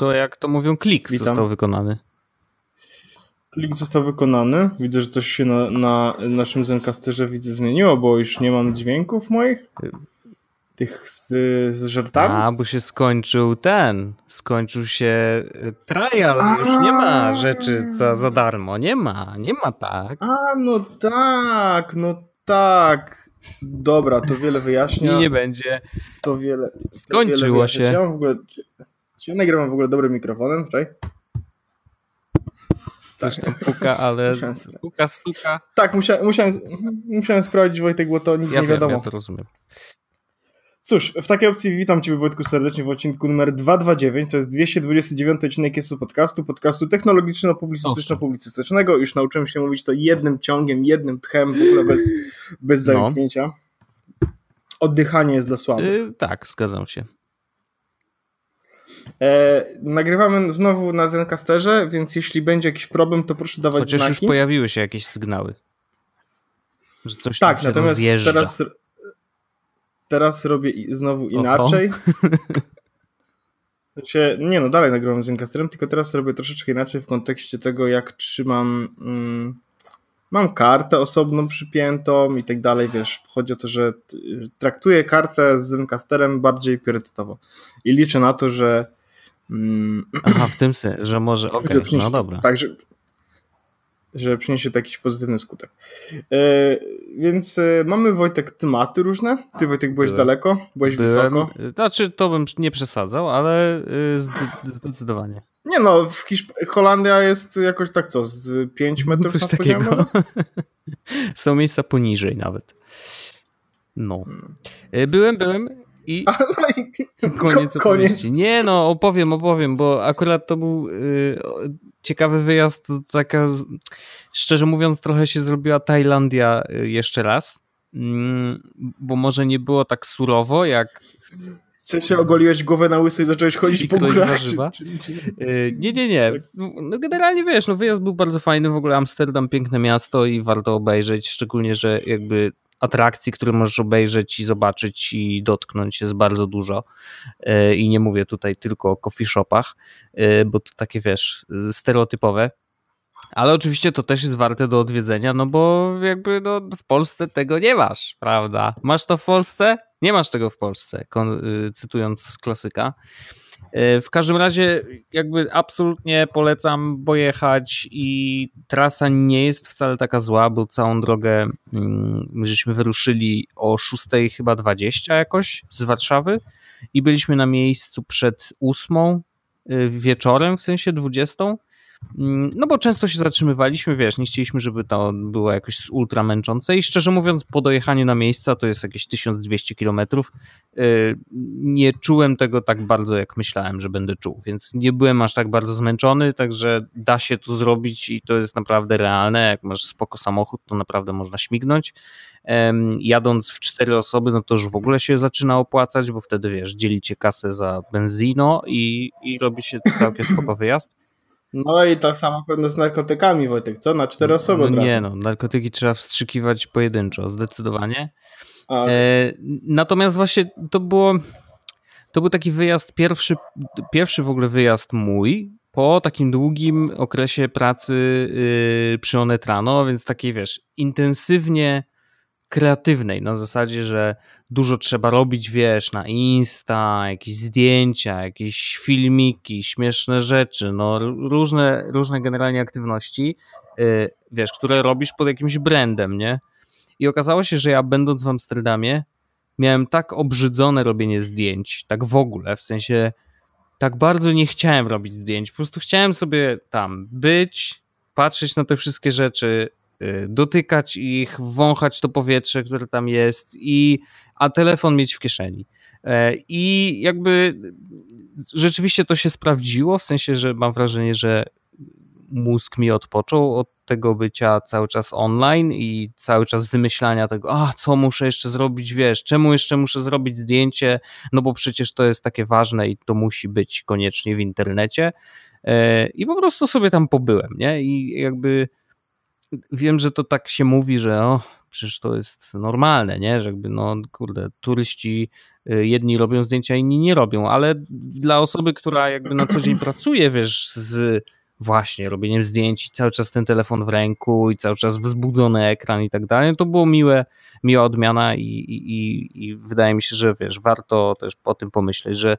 To jak to mówią, klik Witam. został wykonany. Klik został wykonany. Widzę, że coś się na, na naszym Zencasterze widzę zmieniło, bo już nie mam dźwięków moich. Tych z, z żartami. A, bo się skończył ten. Skończył się y, trial. A, już nie ma rzeczy za, za darmo. Nie ma, nie ma tak. A, no tak, no tak. Dobra, to wiele wyjaśnia. Nie będzie. To wiele. Skończyło wiele się. W ogóle, czy ja nagrywam w ogóle dobrym mikrofonem? Czekaj. Coś tam puka, ale puka, stuka. Tak, musiałem, musiałem, musiałem sprawdzić Wojtek, bo to nic ja nie wiadomo. Wiem, ja to rozumiem. Cóż, w takiej opcji witam Cię Wojtku serdecznie w odcinku numer 229, to jest 229 odcinek jest podcastu, podcastu technologiczno-publicystyczno-publicystycznego. Już nauczyłem się mówić to jednym ciągiem, jednym tchem, w ogóle bez, bez zamknięcia. No. Oddychanie jest dla słabych. Yy, tak, zgadzam się. E, nagrywamy znowu na Zencasterze, więc jeśli będzie jakiś problem, to proszę dawać Chociaż znaki. już pojawiły się jakieś sygnały. Że coś tak, tam się natomiast rozjeżdża. teraz, teraz robię znowu inaczej. Znaczy, nie no, dalej nagrywam z Zencasterem, tylko teraz robię troszeczkę inaczej w kontekście tego, jak trzymam... Mm, mam kartę osobną przypiętą i tak dalej, wiesz, chodzi o to, że traktuję kartę z Zencasterem bardziej priorytetowo i liczę na to, że mm, Aha, w tym sensie, że może, okej, okay, no dobra. Tak, że, przyniesie to jakiś pozytywny skutek. E, więc e, mamy Wojtek tematy różne. Ty Wojtek byłeś Byłem. daleko, byłeś Byłem. wysoko. Znaczy to bym nie przesadzał, ale e, zdecydowanie. Nie no, w Hiszp Holandia jest jakoś tak co, z 5 metrów Coś takiego. Są miejsca poniżej nawet. No. Hmm. Byłem, byłem i no koniec, koniec. Nie no, opowiem, opowiem, bo akurat to był y, ciekawy wyjazd, to taka, szczerze mówiąc, trochę się zrobiła Tajlandia y, jeszcze raz, y, bo może nie było tak surowo, jak czy się ogoliłeś głowę na łysy i zacząłeś chodzić I po górach? Czy, y, Nie, nie, nie. No generalnie wiesz, no wyjazd był bardzo fajny, w ogóle Amsterdam piękne miasto i warto obejrzeć, szczególnie, że jakby atrakcji, które możesz obejrzeć i zobaczyć i dotknąć jest bardzo dużo. Y, I nie mówię tutaj tylko o coffee shopach, y, bo to takie wiesz, stereotypowe. Ale oczywiście to też jest warte do odwiedzenia, no bo jakby no, w Polsce tego nie masz, prawda? Masz to w Polsce? Nie masz tego w Polsce, y, cytując klasyka. Y, w każdym razie, jakby absolutnie polecam pojechać i trasa nie jest wcale taka zła, bo całą drogę mm, my żeśmy wyruszyli o 6 chyba 20 jakoś z Warszawy i byliśmy na miejscu przed 8 y, wieczorem, w sensie 20 Mm, no bo często się zatrzymywaliśmy, wiesz, nie chcieliśmy, żeby to było jakoś ultra męczące i szczerze mówiąc po dojechaniu na miejsca, to jest jakieś 1200 kilometrów, y, nie czułem tego tak bardzo, jak myślałem, że będę czuł, więc nie byłem aż tak bardzo zmęczony, także da się to zrobić i to jest naprawdę realne, jak masz spoko samochód, to naprawdę można śmignąć. Jadąc w cztery osoby, no to już w ogóle się zaczyna opłacać, bo wtedy wiesz, dzielicie kasę za benzino i, i robi się całkiem spoko wyjazd. No i tak samo pewno z narkotykami, Wojtek, co? Na cztery osoby no Nie no, narkotyki trzeba wstrzykiwać pojedynczo, zdecydowanie. E, natomiast właśnie to było, to był taki wyjazd, pierwszy, pierwszy w ogóle wyjazd mój, po takim długim okresie pracy yy, przy Onetrano, więc takiej wiesz, intensywnie kreatywnej, na zasadzie, że dużo trzeba robić, wiesz, na Insta, jakieś zdjęcia, jakieś filmiki, śmieszne rzeczy, no różne, różne generalnie aktywności, yy, wiesz, które robisz pod jakimś brandem, nie? I okazało się, że ja będąc w Amsterdamie miałem tak obrzydzone robienie zdjęć, tak w ogóle, w sensie tak bardzo nie chciałem robić zdjęć, po prostu chciałem sobie tam być, patrzeć na te wszystkie rzeczy, dotykać ich, wąchać to powietrze, które tam jest, i, a telefon mieć w kieszeni. E, I jakby rzeczywiście to się sprawdziło, w sensie, że mam wrażenie, że mózg mi odpoczął od tego bycia cały czas online i cały czas wymyślania tego, a co muszę jeszcze zrobić, wiesz, czemu jeszcze muszę zrobić zdjęcie, no bo przecież to jest takie ważne i to musi być koniecznie w internecie. E, I po prostu sobie tam pobyłem, nie? I jakby wiem, że to tak się mówi, że o, przecież to jest normalne, nie? Że jakby, no kurde, turyści y, jedni robią zdjęcia, inni nie robią, ale dla osoby, która jakby na co dzień pracuje, wiesz, z właśnie robieniem zdjęć i cały czas ten telefon w ręku i cały czas wzbudzony ekran i tak dalej, to było miłe, miła odmiana i, i, i wydaje mi się, że wiesz, warto też po tym pomyśleć, że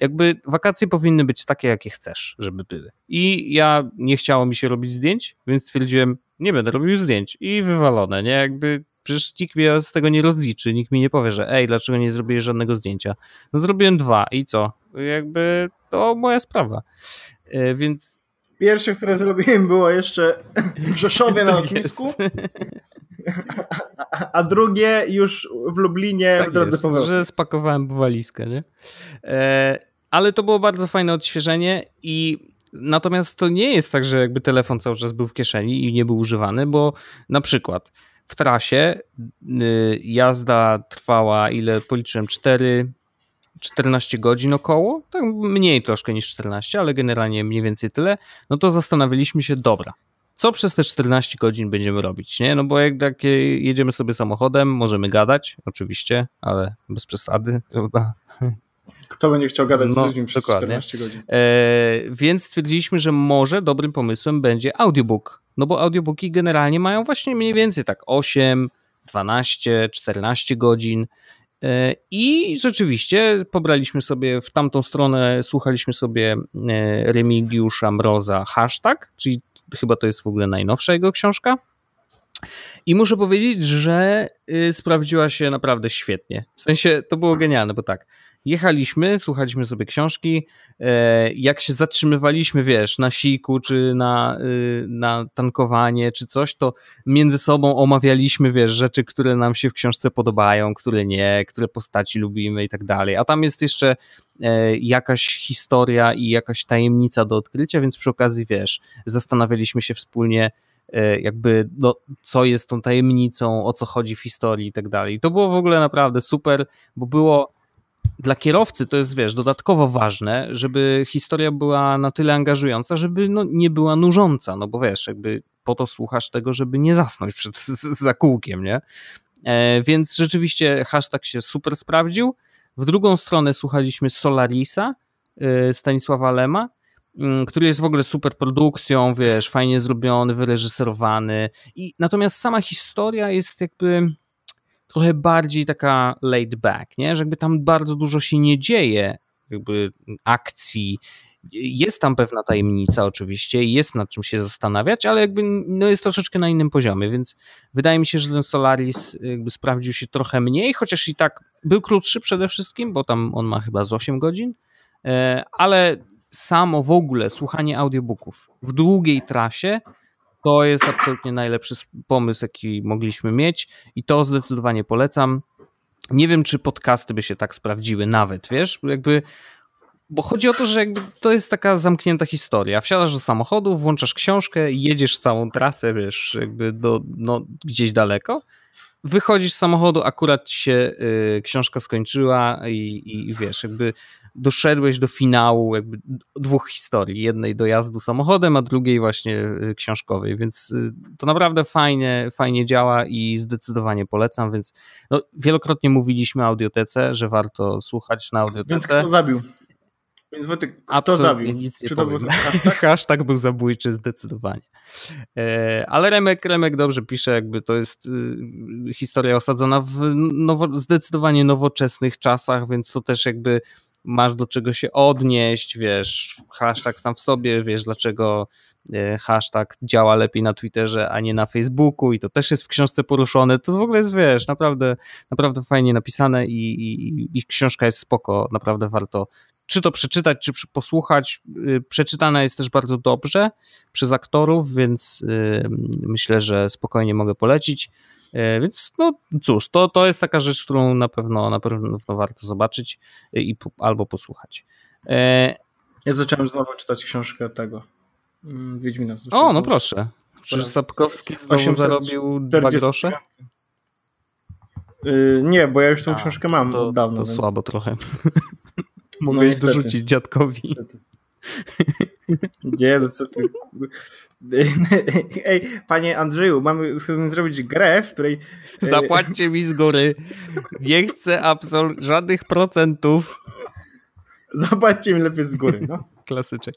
jakby wakacje powinny być takie, jakie chcesz, żeby były. I ja nie chciało mi się robić zdjęć, więc stwierdziłem, nie będę robił zdjęć i wywalone, nie? Jakby przecież nikt mnie z tego nie rozliczy, nikt mi nie powie, że ej, dlaczego nie zrobiłeś żadnego zdjęcia? No zrobiłem dwa i co? Jakby to moja sprawa. E, więc Pierwsze, które zrobiłem, było jeszcze w Rzeszowie na lotnisku. A drugie już w Lublinie tak w drodze powrotnej. że spakowałem walizkę, nie? E, ale to było bardzo fajne odświeżenie i natomiast to nie jest tak, że jakby telefon cały czas był w kieszeni i nie był używany, bo na przykład w trasie y, jazda trwała, ile policzyłem, 4, 14 godzin około, tak mniej troszkę niż 14, ale generalnie mniej więcej tyle, no to zastanawialiśmy się, dobra, co przez te 14 godzin będziemy robić, nie? No bo jak, jak jedziemy sobie samochodem, możemy gadać, oczywiście, ale bez przesady, prawda? Kto będzie chciał gadać no, z ludźmi przez dokładnie. 14 godzin? E, więc stwierdziliśmy, że może dobrym pomysłem będzie audiobook. No bo audiobooki generalnie mają właśnie mniej więcej tak 8, 12, 14 godzin. E, I rzeczywiście pobraliśmy sobie w tamtą stronę, słuchaliśmy sobie e, Remigiusza Mroza hashtag, czyli chyba to jest w ogóle najnowsza jego książka. I muszę powiedzieć, że y, sprawdziła się naprawdę świetnie. W sensie to było genialne, bo tak, jechaliśmy, słuchaliśmy sobie książki, e, jak się zatrzymywaliśmy, wiesz, na siku, czy na, y, na tankowanie, czy coś, to między sobą omawialiśmy, wiesz, rzeczy, które nam się w książce podobają, które nie, które postaci lubimy i tak dalej. A tam jest jeszcze e, jakaś historia i jakaś tajemnica do odkrycia, więc przy okazji, wiesz, zastanawialiśmy się wspólnie, e, jakby no, co jest tą tajemnicą, o co chodzi w historii i tak dalej. To było w ogóle naprawdę super, bo było dla kierowcy to jest, wiesz, dodatkowo ważne, żeby historia była na tyle angażująca, żeby no, nie była nużąca, no bo wiesz, jakby po to słuchasz tego, żeby nie zasnąć przed zakółkiem, nie? E, więc rzeczywiście hashtag się super sprawdził. W drugą stronę słuchaliśmy Solarisa e, Stanisława Lema, mm, który jest w ogóle super produkcją, wiesz, fajnie zrobiony, wyreżyserowany. I natomiast sama historia jest jakby trochę bardziej taka laid back, nie? że jakby tam bardzo dużo się nie dzieje, jakby akcji, jest tam pewna tajemnica oczywiście, jest nad czym się zastanawiać, ale jakby no jest troszeczkę na innym poziomie, więc wydaje mi się, że ten Solaris jakby sprawdził się trochę mniej, chociaż i tak był krótszy przede wszystkim, bo tam on ma chyba z 8 godzin, e, ale samo w ogóle słuchanie audiobooków w długiej trasie to jest absolutnie najlepszy pomysł, jaki mogliśmy mieć i to zdecydowanie polecam. Nie wiem, czy podcasty by się tak sprawdziły nawet, wiesz, jakby bo chodzi o to, że to jest taka zamknięta historia. Wsiadasz do samochodu, włączasz książkę, jedziesz całą trasę, wiesz, jakby do, no, gdzieś daleko, wychodzisz z samochodu, akurat się y, książka skończyła i, i wiesz, jakby doszedłeś do finału jakby dwóch historii. Jednej dojazdu samochodem, a drugiej właśnie y, książkowej, więc y, to naprawdę fajnie, fajnie działa i zdecydowanie polecam, więc no, wielokrotnie mówiliśmy o audiotece, że warto słuchać na audiotece. Więc kto zabił? Więc Wojtek, kto Absolutnie zabił? Nic nie Czy to był hashtag? hashtag był zabójczy zdecydowanie. E, ale Remek, Remek dobrze pisze, jakby to jest y, historia osadzona w nowo, zdecydowanie nowoczesnych czasach, więc to też jakby masz do czego się odnieść, wiesz, hashtag sam w sobie, wiesz dlaczego e, hashtag działa lepiej na Twitterze, a nie na Facebooku i to też jest w książce poruszone, to w ogóle jest, wiesz, naprawdę, naprawdę fajnie napisane i, i, i książka jest spoko, naprawdę warto czy to przeczytać, czy posłuchać. Y, przeczytana jest też bardzo dobrze przez aktorów, więc y, myślę, że spokojnie mogę polecić. Y, więc no cóż, to, to jest taka rzecz, którą na pewno na pewno warto zobaczyć i albo posłuchać. Ja zacząłem znowu czytać książkę tego mm, Wiedźmina. O, no proszę. Czy Sapkowski znowu zarobił dwa grosze? nie, bo ja już tą A, książkę mam to, od dawna. To więc... słabo trochę. Mogłeś no, dorzucić dziadkowi. Nie, no co ty... Ej, panie Andrzeju, mamy chcemy zrobić grę, w której... E, Zapłaćcie mi z góry. Nie chcę absol żadnych procentów. Zapłaćcie mi lepiej z góry, no. Klasyczek.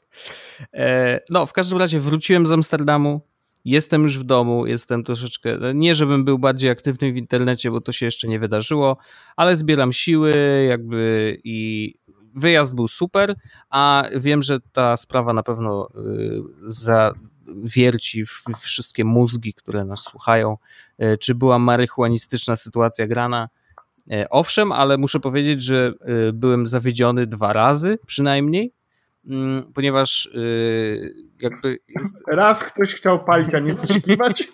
E, no, w każdym razie wróciłem z Amsterdamu. Jestem już w domu, jestem troszeczkę, nie żebym był bardziej aktywny w internecie, bo to się jeszcze nie wydarzyło, ale zbieram siły jakby i wyjazd był super, a wiem, że ta sprawa na pewno y, zawierci wszystkie mózgi, które nas słuchają. Y, czy była marihuanistyczna sytuacja grana? Y, owszem, ale muszę powiedzieć, że byłem zawiedziony dwa razy przynajmniej, mm, ponieważ jakby. Raz ktoś chciał palić, a nie wstrzykiwać,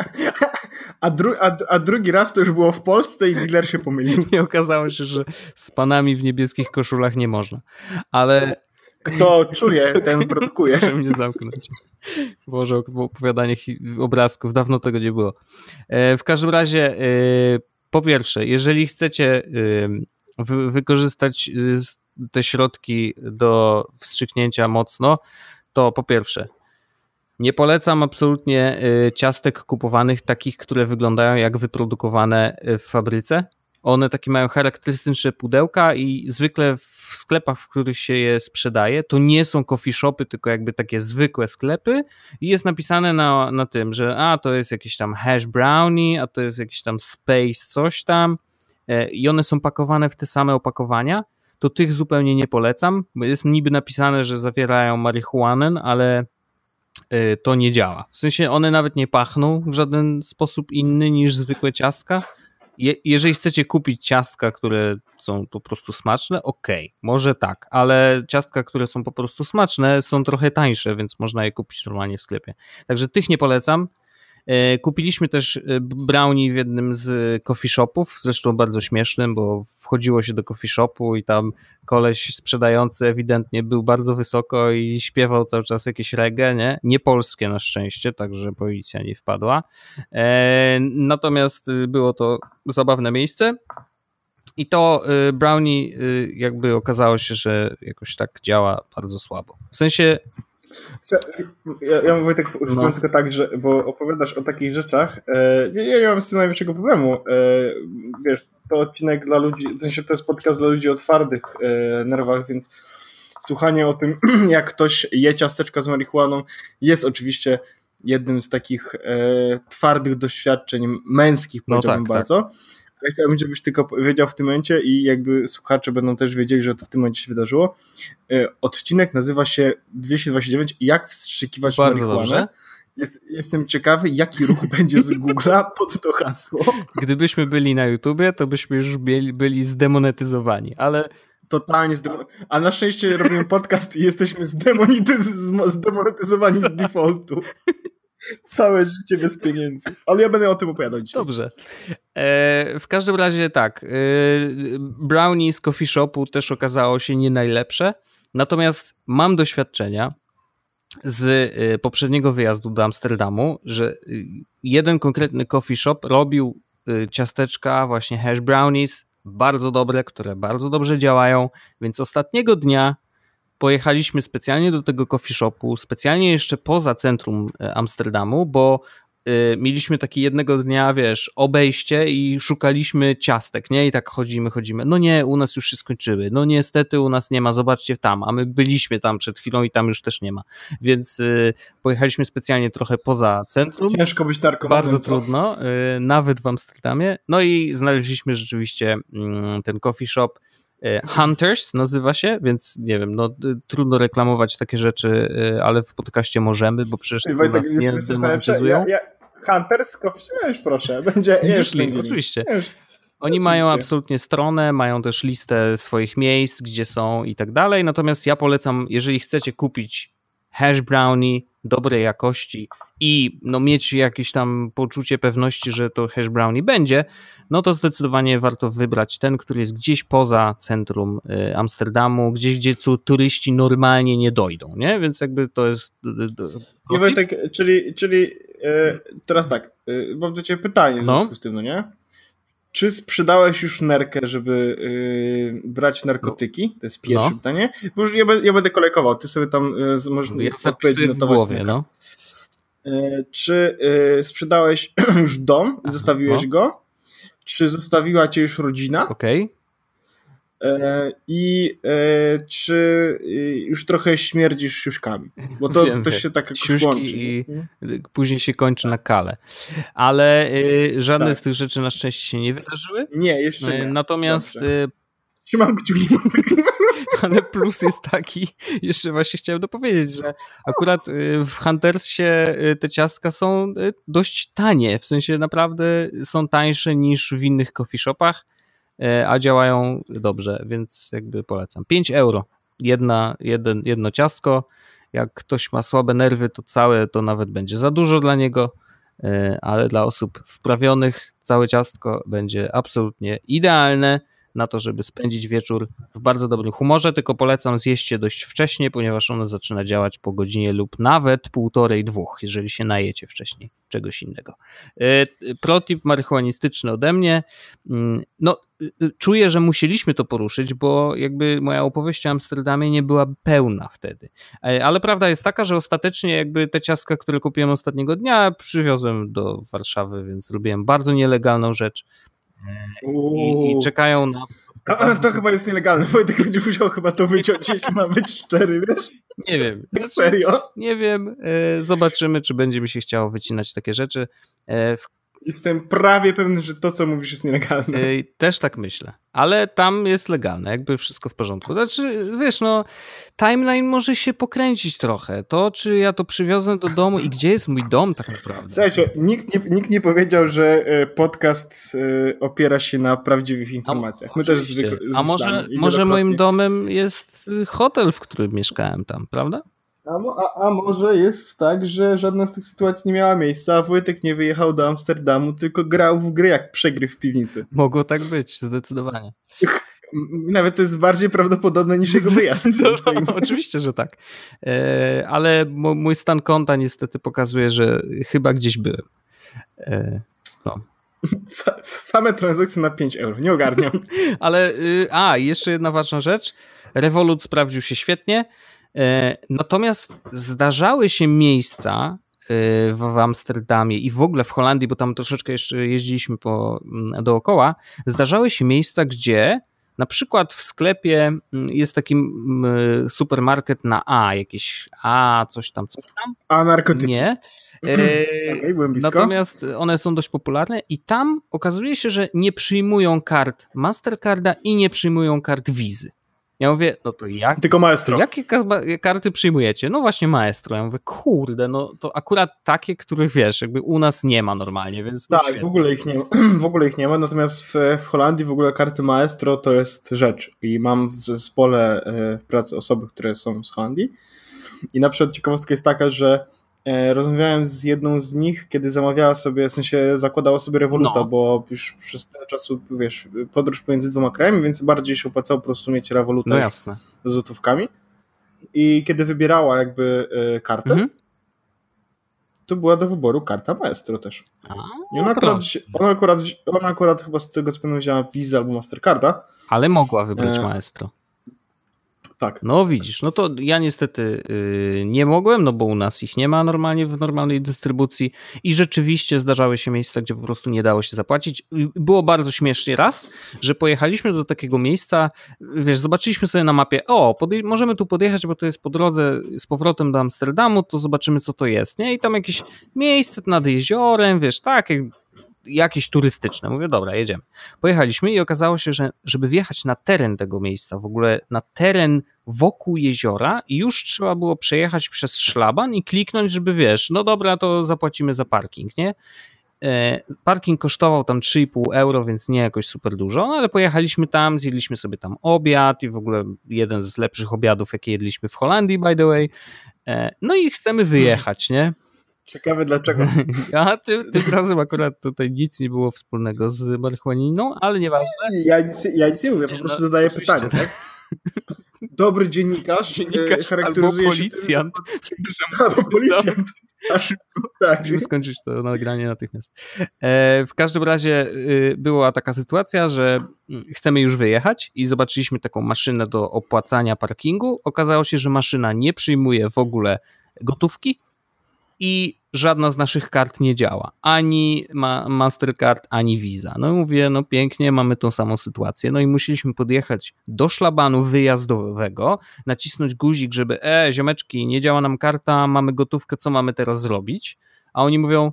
a, dru a, a, drugi raz to już było w Polsce i dealer się pomylił. I okazało się, że z panami w niebieskich koszulach nie można. Ale. Kto czuje, ten produkuje. Muszę mnie zamknąć. Boże, opowiadanie obrazków, dawno tego nie było. E, w każdym razie, e, po pierwsze, jeżeli chcecie e, wykorzystać te środki do wstrzyknięcia mocno, to po pierwsze, nie polecam absolutnie y, ciastek kupowanych takich, które wyglądają jak wyprodukowane y, w fabryce. One takie mają charakterystyczne pudełka i zwykle w sklepach, w których się je sprzedaje, to nie są coffee shopy, tylko jakby takie zwykłe sklepy i jest napisane na, na tym, że a to jest jakiś tam hash brownie, a to jest jakiś tam space coś tam e, i one są pakowane w te same opakowania to tych zupełnie nie polecam, bo jest niby napisane, że zawierają marihuanę, ale to nie działa. W sensie one nawet nie pachną w żaden sposób inny niż zwykłe ciastka. Je, jeżeli chcecie kupić ciastka, które są po prostu smaczne, ok, może tak, ale ciastka, które są po prostu smaczne, są trochę tańsze, więc można je kupić normalnie w sklepie. Także tych nie polecam. E, kupiliśmy też e, brownie w jednym z coffee shopów, zresztą bardzo śmiesznym, bo wchodziło się do coffee shopu i tam koleś sprzedający ewidentnie był bardzo wysoko i śpiewał cały czas jakieś reggae, nie? Nie polskie na szczęście, także policja nie wpadła. E, natomiast było to zabawne miejsce. I to brownie jakby okazało się, że jakoś tak działa bardzo słabo. W sensie ja, ja mówię tak, no. tylko tak, że bo opowiadasz o takich rzeczach. E, ja, ja nie mam z tym największego problemu. E, wiesz, to odcinek dla ludzi, w sensie to jest podcast dla ludzi o twardych e, nerwach, więc słuchanie o tym, jak ktoś je ciasteczka z marihuaną, jest oczywiście jednym z takich e, twardych doświadczeń męskich, no powiedziałbym no tak, bardzo. Tak. Ja chciałbym, żebyś tylko wiedział w tym momencie i jakby słuchacze będą też wiedzieli, że to w tym momencie się wydarzyło. E, odcinek nazywa się 229 Jak wstrzykiwać Bardzo marihuanę. Jest, jestem ciekawy, jaki ruch będzie z Google'a pod to hasło. Gdybyśmy byli na YouTubie, to byśmy już byli, byli zdemonetyzowani, ale totalnie zdemonetyzowani. A na szczęście robimy podcast i jesteśmy zdemonetyzowani z defaultu. Całe życie bez pieniędzy. Ale ja będę o tym opowiadał dzisiaj. Dobrze. E, w każdym razie tak. E, brownie z coffee shopu też okazało się nie najlepsze. Natomiast mam doświadczenia z e, poprzedniego wyjazdu do Amsterdamu, że e, jeden konkretny coffee shop robił e, ciasteczka, właśnie hash brownies, bardzo dobre, które bardzo dobrze działają, więc ostatniego dnia pojechaliśmy specjalnie do tego coffee shopu, specjalnie jeszcze poza centrum e, Amsterdamu, bo y, mieliśmy taki jednego dnia, wiesz, obejście i szukaliśmy ciastek, nie? I tak chodzimy, chodzimy. No nie, u nas już się skończyły. No niestety u nas nie ma, zobaczcie tam, a my byliśmy tam przed chwilą i tam już też nie ma. Więc y, pojechaliśmy specjalnie trochę poza centrum. Ciężko być narkomanem. Bardzo trudno, y, nawet w Amsterdamie. No i znaleźliśmy rzeczywiście mm, ten coffee shop, E, Hunters nazywa się, więc nie wiem, no trudno reklamować takie rzeczy, e, ale w podcaście możemy, bo przecież Wojtek, nas nie demonetyzują. Ja, ja, Hunters, już proszę, będzie już link, oczywiście. Już. Oni Oczywiście. mają absolutnie stronę, mają też listę swoich miejsc, gdzie są i tak dalej. Natomiast ja polecam, jeżeli chcecie kupić hash brownie dobrej jakości i no, mieć jakieś tam poczucie pewności, że to hash brownie będzie, no to zdecydowanie warto wybrać ten, który jest gdzieś poza centrum y, Amsterdamu, gdzieś, gdzie turyści normalnie nie dojdą, nie? Więc jakby to jest... I Wojtek, czyli, czyli teraz tak, mam do Ciebie pytanie w no. związku z tym, no nie? Czy sprzedałeś już nerkę, żeby yy, brać narkotyki? To jest pierwsze no. pytanie. Bo już ja, ja, będę kolejkował, ty sobie tam yy, możesz ja odpowiedzieć na głowie, no. Yy, czy yy, sprzedałeś już dom, Aha, zostawiłeś no. go? Czy zostawiła cię już rodzina? Okej. Okay. E, I e, czy y, już trochę śmierdzisz siuszkami? Bo to Wiem, też się tak jakoś łączy. I później się kończy na kale. Ale y, żadne tak. z tych rzeczy na szczęście się nie wydarzyły. Nie, jeszcze nie. Natomiast Dobrze. Trzymam kciuki. Ale plus jest taki, jeszcze właśnie chciałem dopowiedzieć, że akurat w Huntersie te ciastka są dość tanie, w sensie naprawdę są tańsze niż w innych coffee shopach. E, a działają dobrze, więc jakby polecam. 5 euro, jedna, jeden, jedno ciastko. Jak ktoś ma słabe nerwy, to całe to nawet będzie za dużo dla niego, e, ale dla osób wprawionych całe ciastko będzie absolutnie idealne na to, żeby spędzić wieczór w bardzo dobrym humorze, tylko polecam zjeść je dość wcześnie, ponieważ ono zaczyna działać po godzinie lub nawet półtorej, dwóch, jeżeli się najecie wcześniej czegoś innego. E, protip marihuanistyczny ode mnie. Mm, no, czuję, że musieliśmy to poruszyć, bo jakby moja opowieść o Amsterdamie nie była pełna wtedy. E, ale prawda jest taka, że ostatecznie jakby te ciastka, które kupiłem ostatniego dnia, przywiozłem do Warszawy, więc zrobiłem bardzo nielegalną rzecz. I, i czekają na. A, to chyba jest nielegalne. Wojtek będzie musiał chyba to wyciąć, jeśli ma być szczery, wiesz? Nie wiem. Tak serio? Nie wiem. E, zobaczymy, czy będzie mi się chciało wycinać takie rzeczy. E, Jestem prawie pewny, że to, co mówisz, jest nielegalne. Też tak myślę. Ale tam jest legalne, jakby wszystko w porządku. Znaczy, wiesz, no, timeline może się pokręcić trochę. To, czy ja to przywiozę do domu i gdzie jest mój dom tak naprawdę. Słuchajcie, nikt nie, nikt nie powiedział, że e, podcast e, opiera się na prawdziwych informacjach. My też zwykle. A może, może moim domem jest hotel, w którym mieszkałem tam, prawda? A, a, a, może jest tak, że żadna z tych sytuacji nie miała miejsca, a Wojtek nie wyjechał do Amsterdamu, tylko grał w gry jak przegry w piwnicy. Mogło tak być, zdecydowanie. Nawet to jest bardziej prawdopodobne niż jego wyjazd. Oczywiście, że tak. E, ale mój stan konta niestety pokazuje, że chyba gdzieś byłem. E, no. Same transakcje na 5 euro, nie ogarniam. ale, y, a, jeszcze jedna ważna rzecz. Revolut sprawdził się świetnie. E, natomiast zdarzały się miejsca e, w Amsterdamie i w ogóle w Holandii, bo tam troszeczkę jeszcze jeździliśmy po, mm, dookoła, zdarzały się miejsca, gdzie na przykład w sklepie mm, jest taki mm, supermarket na A, jakiś A, coś tam, coś tam. A narkotyki. Nie. E, okay, natomiast one są dość popularne i tam okazuje się, że nie przyjmują kart Mastercarda i nie przyjmują kart Wizy. Ja mówię, no to jak? Tylko maestro. Jakie karty przyjmujecie? No właśnie maestro. Ja mówię, kurde, no to akurat takie, których wiesz, jakby u nas nie ma normalnie, więc. Tak, w ogóle ich nie ma. w ogóle ich nie ma, natomiast w, w Holandii w ogóle karty maestro to jest rzecz. I mam w zespole e, w pracy osoby, które są z Holandii. I na przykład ciekawostka jest taka, że rozmawiałem z jedną z nich, kiedy zamawiała sobie, w sensie zakładała sobie rewoluta, no. bo już przez tyle czasu, wiesz, podróż pomiędzy dwoma krajami, więc bardziej się opłacało po prostu mieć rewoluta no jasne. z złotówkami. I kiedy wybierała jakby e, kartę, mhm. to była do wyboru karta Maestro też. A, I ona akurat, ona, akurat, ona akurat chyba z tego co pamiętam wzięła Visa albo Mastercarda. Ale mogła wybrać e... Maestro. Tak. No widzisz, no to ja niestety yy, nie mogłem, no bo u nas ich nie ma normalnie w normalnej dystrybucji i rzeczywiście zdarzały się miejsca, gdzie po prostu nie dało się zapłacić. Było bardzo śmiesznie raz, że pojechaliśmy do takiego miejsca, wiesz, zobaczyliśmy sobie na mapie, o, możemy tu podjechać, bo to jest po drodze z powrotem do Amsterdamu, to zobaczymy co to jest, nie? I tam jakieś miejsce nad jeziorem, wiesz, tak, jakieś turystyczne. Mówię, dobra, jedziemy. Pojechaliśmy i okazało się, że żeby wjechać na teren tego miejsca, w ogóle na teren wokół jeziora, już trzeba było przejechać przez szlaban i kliknąć, żeby wiesz, no dobra, to zapłacimy za parking, nie? E, parking kosztował tam 3,5 euro, więc nie jakoś super dużo, no ale pojechaliśmy tam, zjedliśmy sobie tam obiad i w ogóle jeden z lepszych obiadów, jakie jedliśmy w Holandii, by the way. E, no i chcemy wyjechać, nie? Ciekawe dlaczego. A tym, tym razem akurat tutaj nic nie było wspólnego z marihuaniną, ale nieważne. Ja nic, ja nic nie mówię, po prostu no, zadaję pytanie. Tak? Dobry dziennikarz, dziennikarz charakteryzuje albo policjant. Się... Albo policjant. tak. Musimy skończyć to nagranie natychmiast. E, w każdym razie y, była taka sytuacja, że mm, chcemy już wyjechać i zobaczyliśmy taką maszynę do opłacania parkingu. Okazało się, że maszyna nie przyjmuje w ogóle gotówki i żadna z naszych kart nie działa. Ani ma Mastercard, ani Visa. No i mówię, no pięknie, mamy tą samą sytuację. No i musieliśmy podjechać do szlabanu wyjazdowego, nacisnąć guzik, żeby e, ziomeczki, nie działa nam karta, mamy gotówkę, co mamy teraz zrobić? A oni mówią,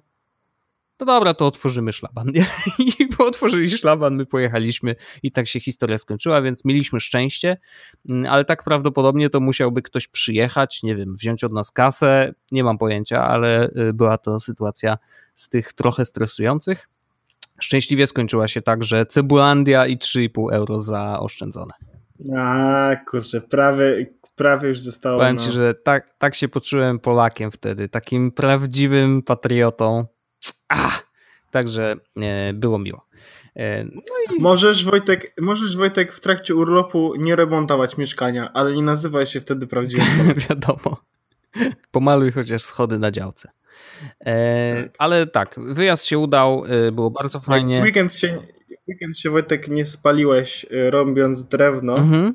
to dobra, to otworzymy szlaban. I po otworzyli szlaban, my pojechaliśmy i tak się historia skończyła, więc mieliśmy szczęście, mm, ale tak prawdopodobnie to musiałby ktoś przyjechać, nie wiem, wziąć od nas kasę, nie mam pojęcia, ale y, była to sytuacja z tych trochę stresujących. Szczęśliwie skończyła się tak, że Cebulandia i 3,5 euro zaoszczędzone. A, kurczę, prawie, prawie już zostało. Powiem no. ci, że tak, tak się poczułem Polakiem wtedy, takim prawdziwym patriotą Ach, także e, było miło. E, no i... możesz, Wojtek, możesz, Wojtek, w trakcie urlopu nie remontować mieszkania, ale nie nazywaj się wtedy prawdziwym. Wiadomo. Pomaluj chociaż schody na działce. E, tak. Ale tak, wyjazd się udał, e, było bardzo fajnie. Jak w weekend się, weekend się Wojtek nie spaliłeś robiąc drewno. Mhm.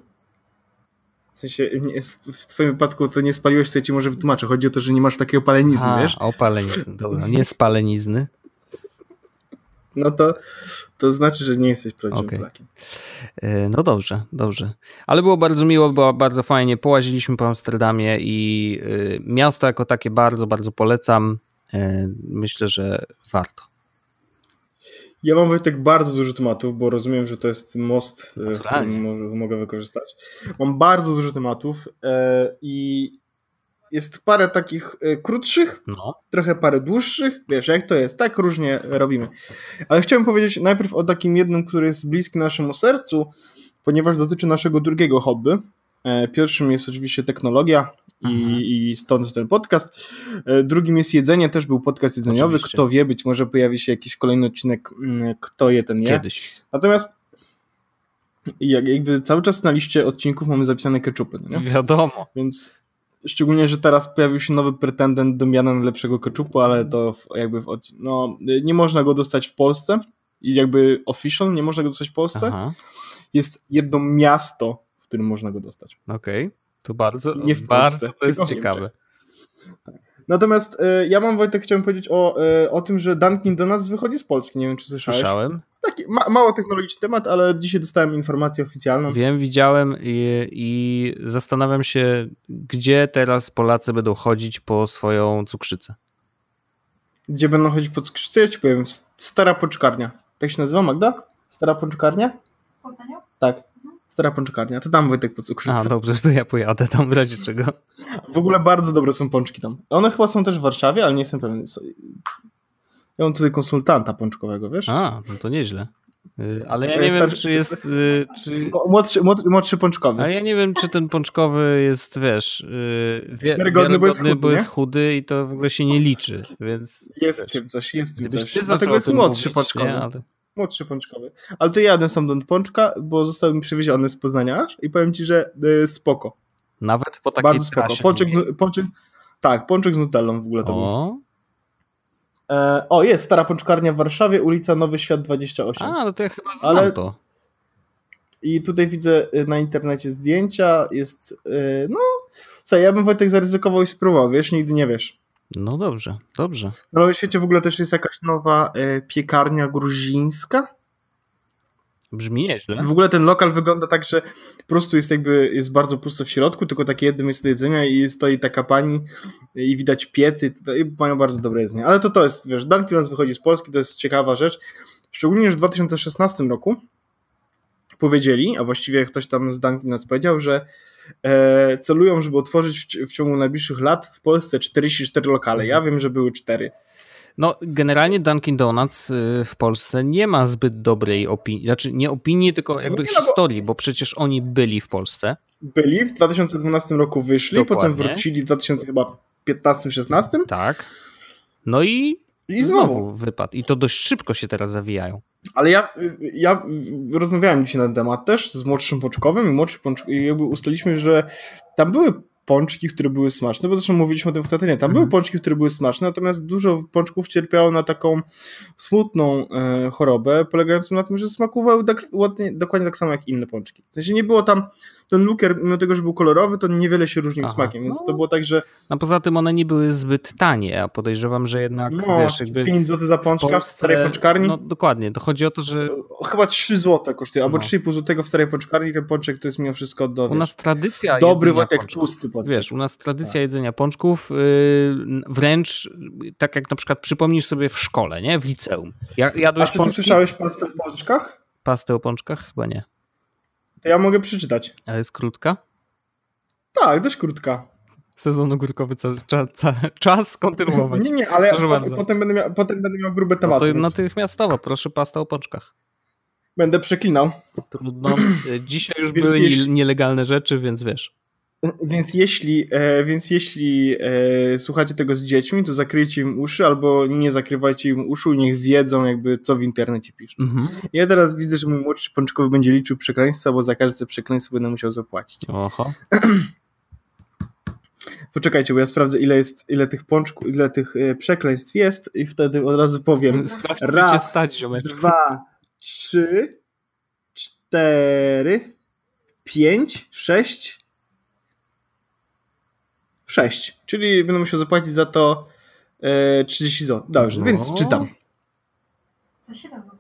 W sensie, nie, w twoim wypadku to nie spaliłeś, to ja ci może wytłumaczę. Chodzi o to, że nie masz takiej opalenizny, A, wiesz? opalenizny, dobra. Nie spalenizny. No to, to znaczy, że nie jesteś prawdziwym okay. Polakiem. E, no dobrze, dobrze. Ale było bardzo miło, było bardzo fajnie. Połaziliśmy po Amsterdamie i e, miasto jako takie bardzo, bardzo polecam. E, myślę, że warto. Ja mam Wojtek bardzo dużo tematów, bo rozumiem, że to jest most, w którym mogę wykorzystać. Mam bardzo dużo tematów i jest parę takich e, krótszych, no. trochę parę dłuższych. Wiesz, jak to jest, tak różnie robimy. Ale chciałem powiedzieć najpierw o takim jednym, który jest bliski naszemu sercu, ponieważ dotyczy naszego drugiego hobby. E, pierwszym jest oczywiście technologia i, mhm. i, stąd ten podcast. E, drugim jest jedzenie, też był podcast jedzeniowy. Oczywiście. Kto wie, być może pojawi się jakiś kolejny odcinek, mm, kto je, ten je. Kiedyś. Natomiast jakby cały czas na liście odcinków mamy zapisane ketchupy. Nie? Wiadomo. Więc Szczególnie, że teraz pojawił się nowy pretendent do miana najlepszego keczupu, ale to w, jakby w, no, nie można go dostać w Polsce i jakby official nie można go dostać w Polsce. Aha. Jest jedno miasto, którym można go dostać. Okej, okay. to bardzo, nie w bardzo to jest ciekawe. Tak. Natomiast y, ja mam Wojtek, chciałem powiedzieć o, y, o tym, że Dunkin Donuts wychodzi z Polski. Nie wiem, czy słyszałeś. Słyszałem. Taki ma, mało technologiczny temat, ale dzisiaj dostałem informację oficjalną. Wiem, widziałem i, i zastanawiam się, gdzie teraz Polacy będą chodzić po swoją cukrzycę. Gdzie będą chodzić po cukrzycę? Ja ci powiem, stara poczkarnia. Tak się nazywa, Magda? Stara poczkarnia? Poznaniu? Tak. Stara pączkarnia. To tam Wojtek po cukrzycę. A, dobrze, to ja pojadę tam w razie czego. W ogóle bardzo dobre są pączki tam. One chyba są też w Warszawie, ale nie jestem pewien. Ja mam tutaj konsultanta pączkowego, wiesz? A, no to nieźle. Y, ale ja nie wiem, czy jest. Y, czy... Młodszy, młodszy pączkowy. Ale ja nie wiem, czy ten pączkowy jest, wiesz, y, wie, wiarygodny, bo, jest chudy, bo jest chudy i to w ogóle się nie liczy. Więc, jest wiesz, tym coś, jest tym coś. Dlatego jest młodszy mówić, pączkowy. Nie, ale... Młodszy pączkowy. Ale to ja jadłem sam do pączka, bo został mi przywieziony z Poznania i powiem ci, że spoko. Nawet po takiej Bardzo spoko. Pączek, z, pączek, tak, pączek z nutellą w ogóle to o. był. E, o, jest stara pączkarnia w Warszawie, ulica Nowy Świat 28. A, no to ja chyba znam Ale... to. I tutaj widzę y, na internecie zdjęcia, jest, yy, no, co, ja bym Wojtek zaryzykował i spróbował, wiesz, nigdy nie wiesz. No dobrze, dobrze. No w świecie w ogóle też jest jakaś nowa y, piekarnia gruzińska. Brzmi nieźle. W ogóle ten lokal wygląda tak, że po prostu jest jakby, jest bardzo pusto w środku, tylko takie jedno miejsce do jedzenia i stoi taka pani i widać piecy i mają bardzo dobre jedzenie. Ale to to jest, wiesz, Dunkin' wychodzi z Polski, to jest ciekawa rzecz. Szczególnie, że w 2016 roku powiedzieli, a właściwie ktoś tam z Dunkin' powiedział, że celują, żeby otworzyć w, ciągu najbliższych lat w Polsce 44 lokale. Ja wiem, że były 4. No, generalnie Dunkin' Donuts y, w Polsce nie ma zbyt dobrej opinii, znaczy nie opinii, tylko jakby no, historii, bo... bo... przecież oni byli w Polsce. Byli, w 2012 roku wyszli, Dokładnie. potem wrócili w 2015-16. Tak. No i, I znowu. znowu wypadł. I to dość szybko się teraz zawijają. Ale ja, ja rozmawiałem dzisiaj na ten temat też z młodszym Pączkowym i młodszy Pączk, i jakby ustaliliśmy, że tam były pączki, które były smaczne, bo zresztą mówiliśmy o tym w Katynie, tam mhm. były pączki, które były smaczne, natomiast dużo pączków cierpiało na taką smutną e, chorobę, polegającą na tym, że smakowały tak, ładnie, dokładnie tak samo jak inne pączki. W sensie nie było tam, ten lukier, mimo tego, że był kolorowy, to niewiele się różnił Aha. smakiem, więc no. to było tak, że... A poza tym one nie były zbyt tanie, a podejrzewam, że jednak, no, wiesz, jakby... 5 zł za pączka Polsce, w starej pączkarni. No dokładnie, to chodzi o to, że... Chyba 3 zł kosztuje, albo no. 3,5 zł w starej pączkarni, ten pączek to jest mimo wszystko do, U nas tradycja Dobry Wojtek tłusty pączek. Wiesz, u nas tradycja tak. jedzenia pączków yy, wręcz tak jak na przykład przypomnisz sobie w szkole, nie? W liceum. Ja, jadłeś A czy pączki? słyszałeś pastę o pączkach? Pastę o pączkach? Chyba nie. To ja mogę przeczytać. Ale jest krótka? Tak, dość krótka. Sezon ogórkowy, ca, ca, ca, czas kontynuować. Nie, nie, ale po, potem, będę miał, potem będę miał grube tematy. No to więc... natychmiastowo, proszę pasta o pączkach. Będę przeklinał. Trudno. Dzisiaj już były jeśli... nielegalne rzeczy, więc wiesz. Więc jeśli, e, więc jeśli e, słuchacie tego z dziećmi, to zakryjcie im uszy albo nie zakrywajcie im uszu i niech wiedzą jakby co w internecie piszą. Mhm. Ja teraz widzę, że mój młodszy pączkowy będzie liczył przekleństwa, bo za każde przekleństwo będę musiał zapłacić. Oho. Poczekajcie, bo ja sprawdzę ile jest, ile tych pączków, ile tych e, przekleństw jest i wtedy od razu powiem. Sprawdź, Raz, stać, dwa, trzy, cztery, pięć, sześć, sześć. Czyli będę musiał zapłacić za to e, 30 zł. Dobrze, no. więc czytam. Za 7 zł.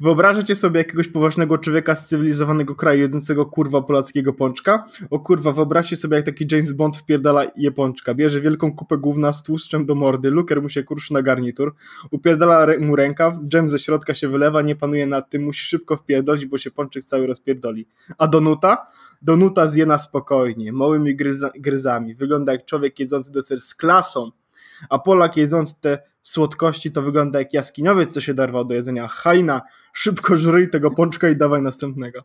Wyobrażacie sobie jakiegoś poważnego człowieka z cywilizowanego kraju jedzącego kurwa polackiego pączka? O kurwa, wyobraźcie sobie jak taki James Bond wpierdala je pączka. Bierze wielką kupę gówna z tłuszczem do mordy, luker mu się kruszy na garnitur, upierdala mu rękaw, dżem ze środka się wylewa, nie panuje nad tym, musi szybko wpierdolić, bo się pączek cały rozpierdoli. A Donuta? Donuta zje na spokojnie, małymi gryza gryzami. Wygląda jak człowiek jedzący deser z klasą, a Polak jedzący te słodkości to wygląda jak jaskiniowiec, co się darwał do jedzenia. Hajna, szybko żryj tego pączka i dawaj następnego.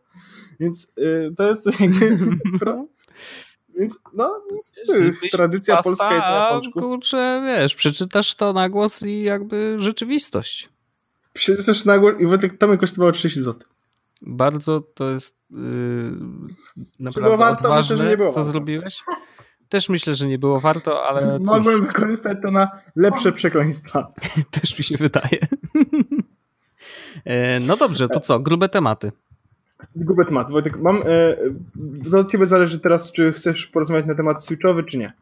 Więc yy, to jest jakby... Więc no, tradycja pasta, polska jedzenia pączków. Kurczę, wiesz, przeczytasz to na głos i jakby rzeczywistość. Przeczytasz na głos i Wojtek, to mi kosztowało 30 zł. Bardzo to jest yy, naprawdę warto? odważne, Myślę, że nie było co warto. zrobiłeś. Też myślę, że nie było warto, ale. Mogłem cóż. wykorzystać to na lepsze przekleństwa. Też mi się wydaje. E, no dobrze, to co? Grube tematy. Grube tematy. Wojtek, mam. E, od ciebie zależy teraz, czy chcesz porozmawiać na temat switchowy, czy nie.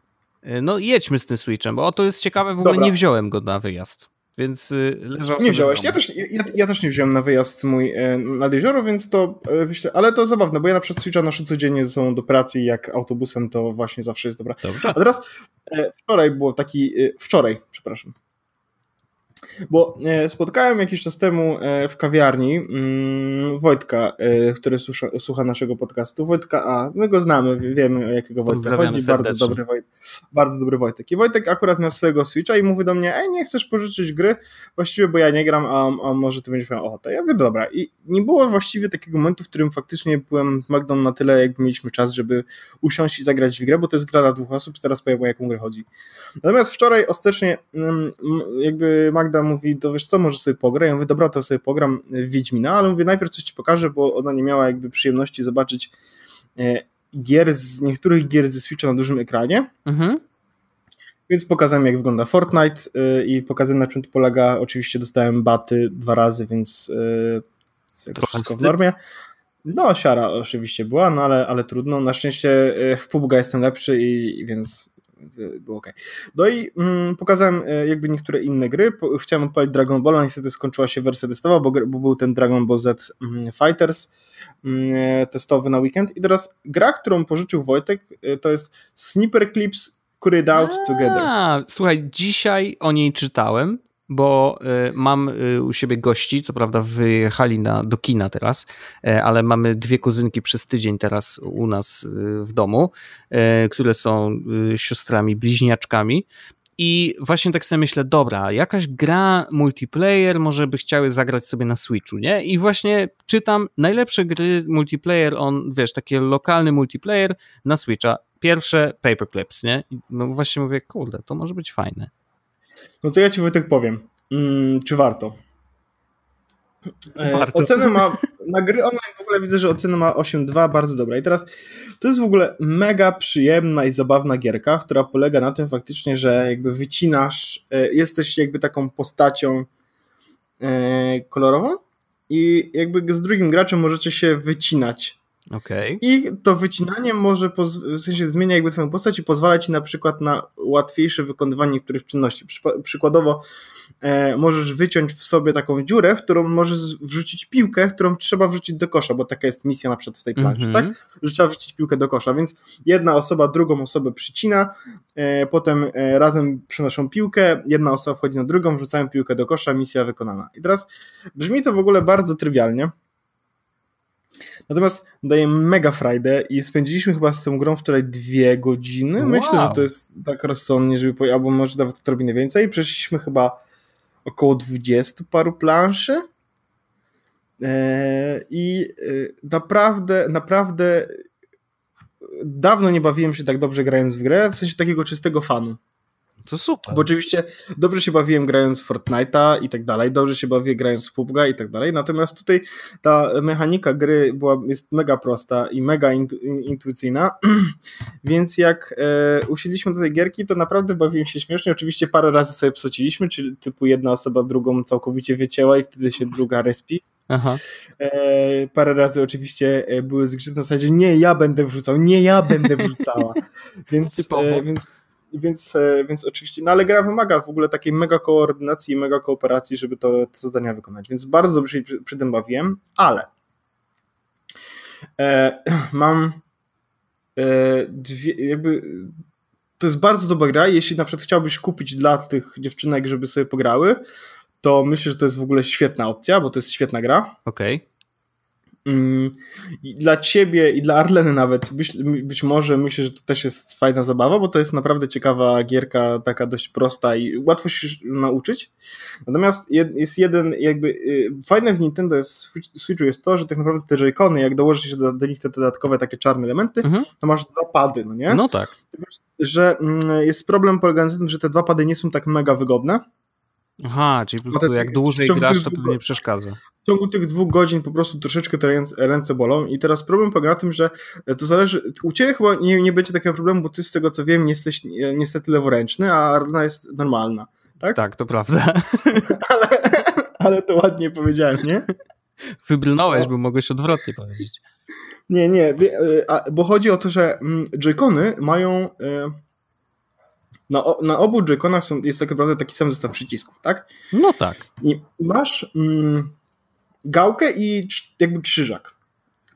E, no jedźmy z tym switchem, bo to jest ciekawe, w ogóle Dobra. nie wziąłem go na wyjazd. Więc y, leżał Nie wziąłeś. Ja też, ja, ja, też nie wziąłem na wyjazd mój e, nad jezioro, więc to e, ale to zabawne, bo ja na przykład Switcha noszę codziennie ze sobą do pracy i jak autobusem to właśnie zawsze jest dobra. Dobrze. A teraz e, wczoraj było taki, wczoraj, przepraszam, bo e, spotkałem jakiś czas temu e, w kawiarni mm, Wojtka, e, który słucha, słucha naszego podcastu. Wojtka A, my go znamy, wiemy o jakiego Wojtka chodzi. Bardzo dobry, Wojt, bardzo dobry Wojtek. I Wojtek akurat miał swojego Switcha i mówi do mnie, ej, nie chcesz pożyczyć gry? Właściwie, bo ja nie gram, a, a może ty będziesz miał ochotę. Ja mówię, dobra. I nie było właściwie takiego momentu, w którym faktycznie byłem z Magdą na tyle, jakby mieliśmy czas, żeby usiąść i zagrać w grę, bo to jest gra dla dwóch osób, teraz powiem o jaką grę chodzi. Natomiast wczoraj ostatecznie mm, jakby Magda mówi, to wiesz co, może sobie pograć. Ja mówię, dobra, to sobie pogram w Wiedźmina, ale mówię, najpierw coś ci pokażę, bo ona nie miała jakby przyjemności zobaczyć e, gier z, niektórych gier ze Switcha na dużym ekranie. Mhm. Więc pokazałem, jak wygląda Fortnite yy, i pokazałem, na czym to polega. Oczywiście dostałem baty dwa razy, więc yy, wszystko w normie. No, siara oczywiście była, no ale, ale trudno. Na szczęście w PUBG jestem lepszy i więc było ok. No i mm, pokazałem e, jakby niektóre inne gry. Chciałem odpalić Dragon Ball, niestety skończyła się wersja testowa, bo, bo był ten Dragon Ball Z mm, Fighters mm, e, testowy na weekend. I teraz gra, którą pożyczył Wojtek, e, to jest Sniper Clips It Out A, Together. Słuchaj, dzisiaj o niej czytałem bo y, mam y, u siebie gości, co prawda wyjechali na, do kina teraz, y, ale mamy dwie kuzynki przez tydzień teraz u nas w domu, które są siostrami, bliźniaczkami. I właśnie tak sobie myślę, dobra, jakaś gra multiplayer może by chciały zagrać sobie na Switchu, nie? I właśnie czytam najlepsze gry multiplayer, on, wiesz, takie lokalny multiplayer na Switcha. Pierwsze Paperclips, nie? No właśnie mówię, kurde, to może być fajne. No to ja ci Wojtek powiem, mm, czy warto? E, warto. Ocenę ma, na gry online w ogóle widzę, że ocena ma 8.2, bardzo dobra. I teraz to jest w ogóle mega przyjemna i zabawna gierka, która polega na tym faktycznie, że jakby wycinasz, e, jesteś jakby taką postacią e, kolorową i jakby z drugim graczem możecie się wycinać Okay. I to wycinanie może w sensie zmienia jakby twoją postać i pozwala ci na przykład na łatwiejsze wykonywanie niektórych czynności. przykładowo e, możesz wyciąć w sobie taką dziurę, w którą możesz wrzucić piłkę, którą trzeba wrzucić do kosza, bo taka jest misja na przykład w tej planszy, mm -hmm. tak? Że trzeba wrzucić piłkę do kosza, więc jedna osoba drugą osobę przycina, e, potem e, razem przenoszą piłkę, jedna osoba wchodzi na drugą, wrzucają piłkę do kosza, misja wykonana. I teraz brzmi to w ogóle bardzo trywialnie, Natomiast daje mega frajdę i spędziliśmy chyba z tą grą wczoraj dwie godziny. Wow. Myślę, że to jest tak rozsądnie, żeby albo może nawet odrobinę więcej. Przeszliśmy chyba około 20 paru planszy. Eee, I e, naprawdę, naprawdę dawno nie bawiłem się tak dobrze grając w grę, w sensie takiego czystego fanu. To super. Bo oczywiście dobrze się bawiłem grając w Fortnite'a i tak dalej, dobrze się bawię grając w PUBG'a i tak dalej, natomiast tutaj ta mechanika gry była, jest mega prosta i mega intuicyjna, więc jak e, usiedliśmy do tej gierki, to naprawdę bawiłem się śmiesznie, oczywiście parę razy sobie psociliśmy, czyli typu jedna osoba drugą całkowicie wycięła i wtedy się druga respi. Aha. E, parę razy oczywiście e, były zgrzyty na zasadzie nie ja będę wrzucał, nie ja będę wrzucała. więc, e, więc więc, e, więc oczywiście, no ale gra wymaga w ogóle takiej mega koordynacji i mega kooperacji, żeby to, te zadania wykonać, więc bardzo dobrze się przy, przy tym bawiłem, ale e, mam e, dwie, jakby to jest bardzo dobra gra, jeśli na przykład chciałbyś kupić dla tych dziewczynek, żeby sobie pograły, to myślę, że to jest w ogóle świetna opcja, bo to jest świetna gra. Okej. Okay. Mm, I dla ciebie i dla Arleny nawet być, być może myślę, że to też jest fajna zabawa, bo to jest naprawdę ciekawa gierka, taka dość prosta i łatwo się nauczyć. Natomiast jest jeden jakby y, fajne w Nintendo jest, Switchu jest to, że tak naprawdę te joycony, jak dołożysz się do, do, nich te dodatkowe takie czarne elementy, mhm. to masz dwa pady, no nie? No tak. Że mm, jest problem polegający na tym, że te dwa pady nie są tak mega wygodne. Aha, czyli po prostu jak dłużej grasz, to pewnie przeszkadza. W ciągu tych dwóch godzin po prostu troszeczkę te ręce bolą i teraz problem polega na tym, że to zależy, u Ciebie chyba nie, nie będzie takiego problemu, bo Ty z tego co wiem nie jesteś niestety leworęczny, a Arlena jest normalna, tak? Tak, to prawda. ale, ale to ładnie powiedziałem, nie? Wybrnąłeś, bo mogłeś odwrotnie powiedzieć. Nie, nie, bo chodzi o to, że mm, joycony mają e, na, na obu joyconach są, jest tak naprawdę taki sam zestaw przycisków, tak? No tak. I masz mm, gałkę i jakby krzyżak.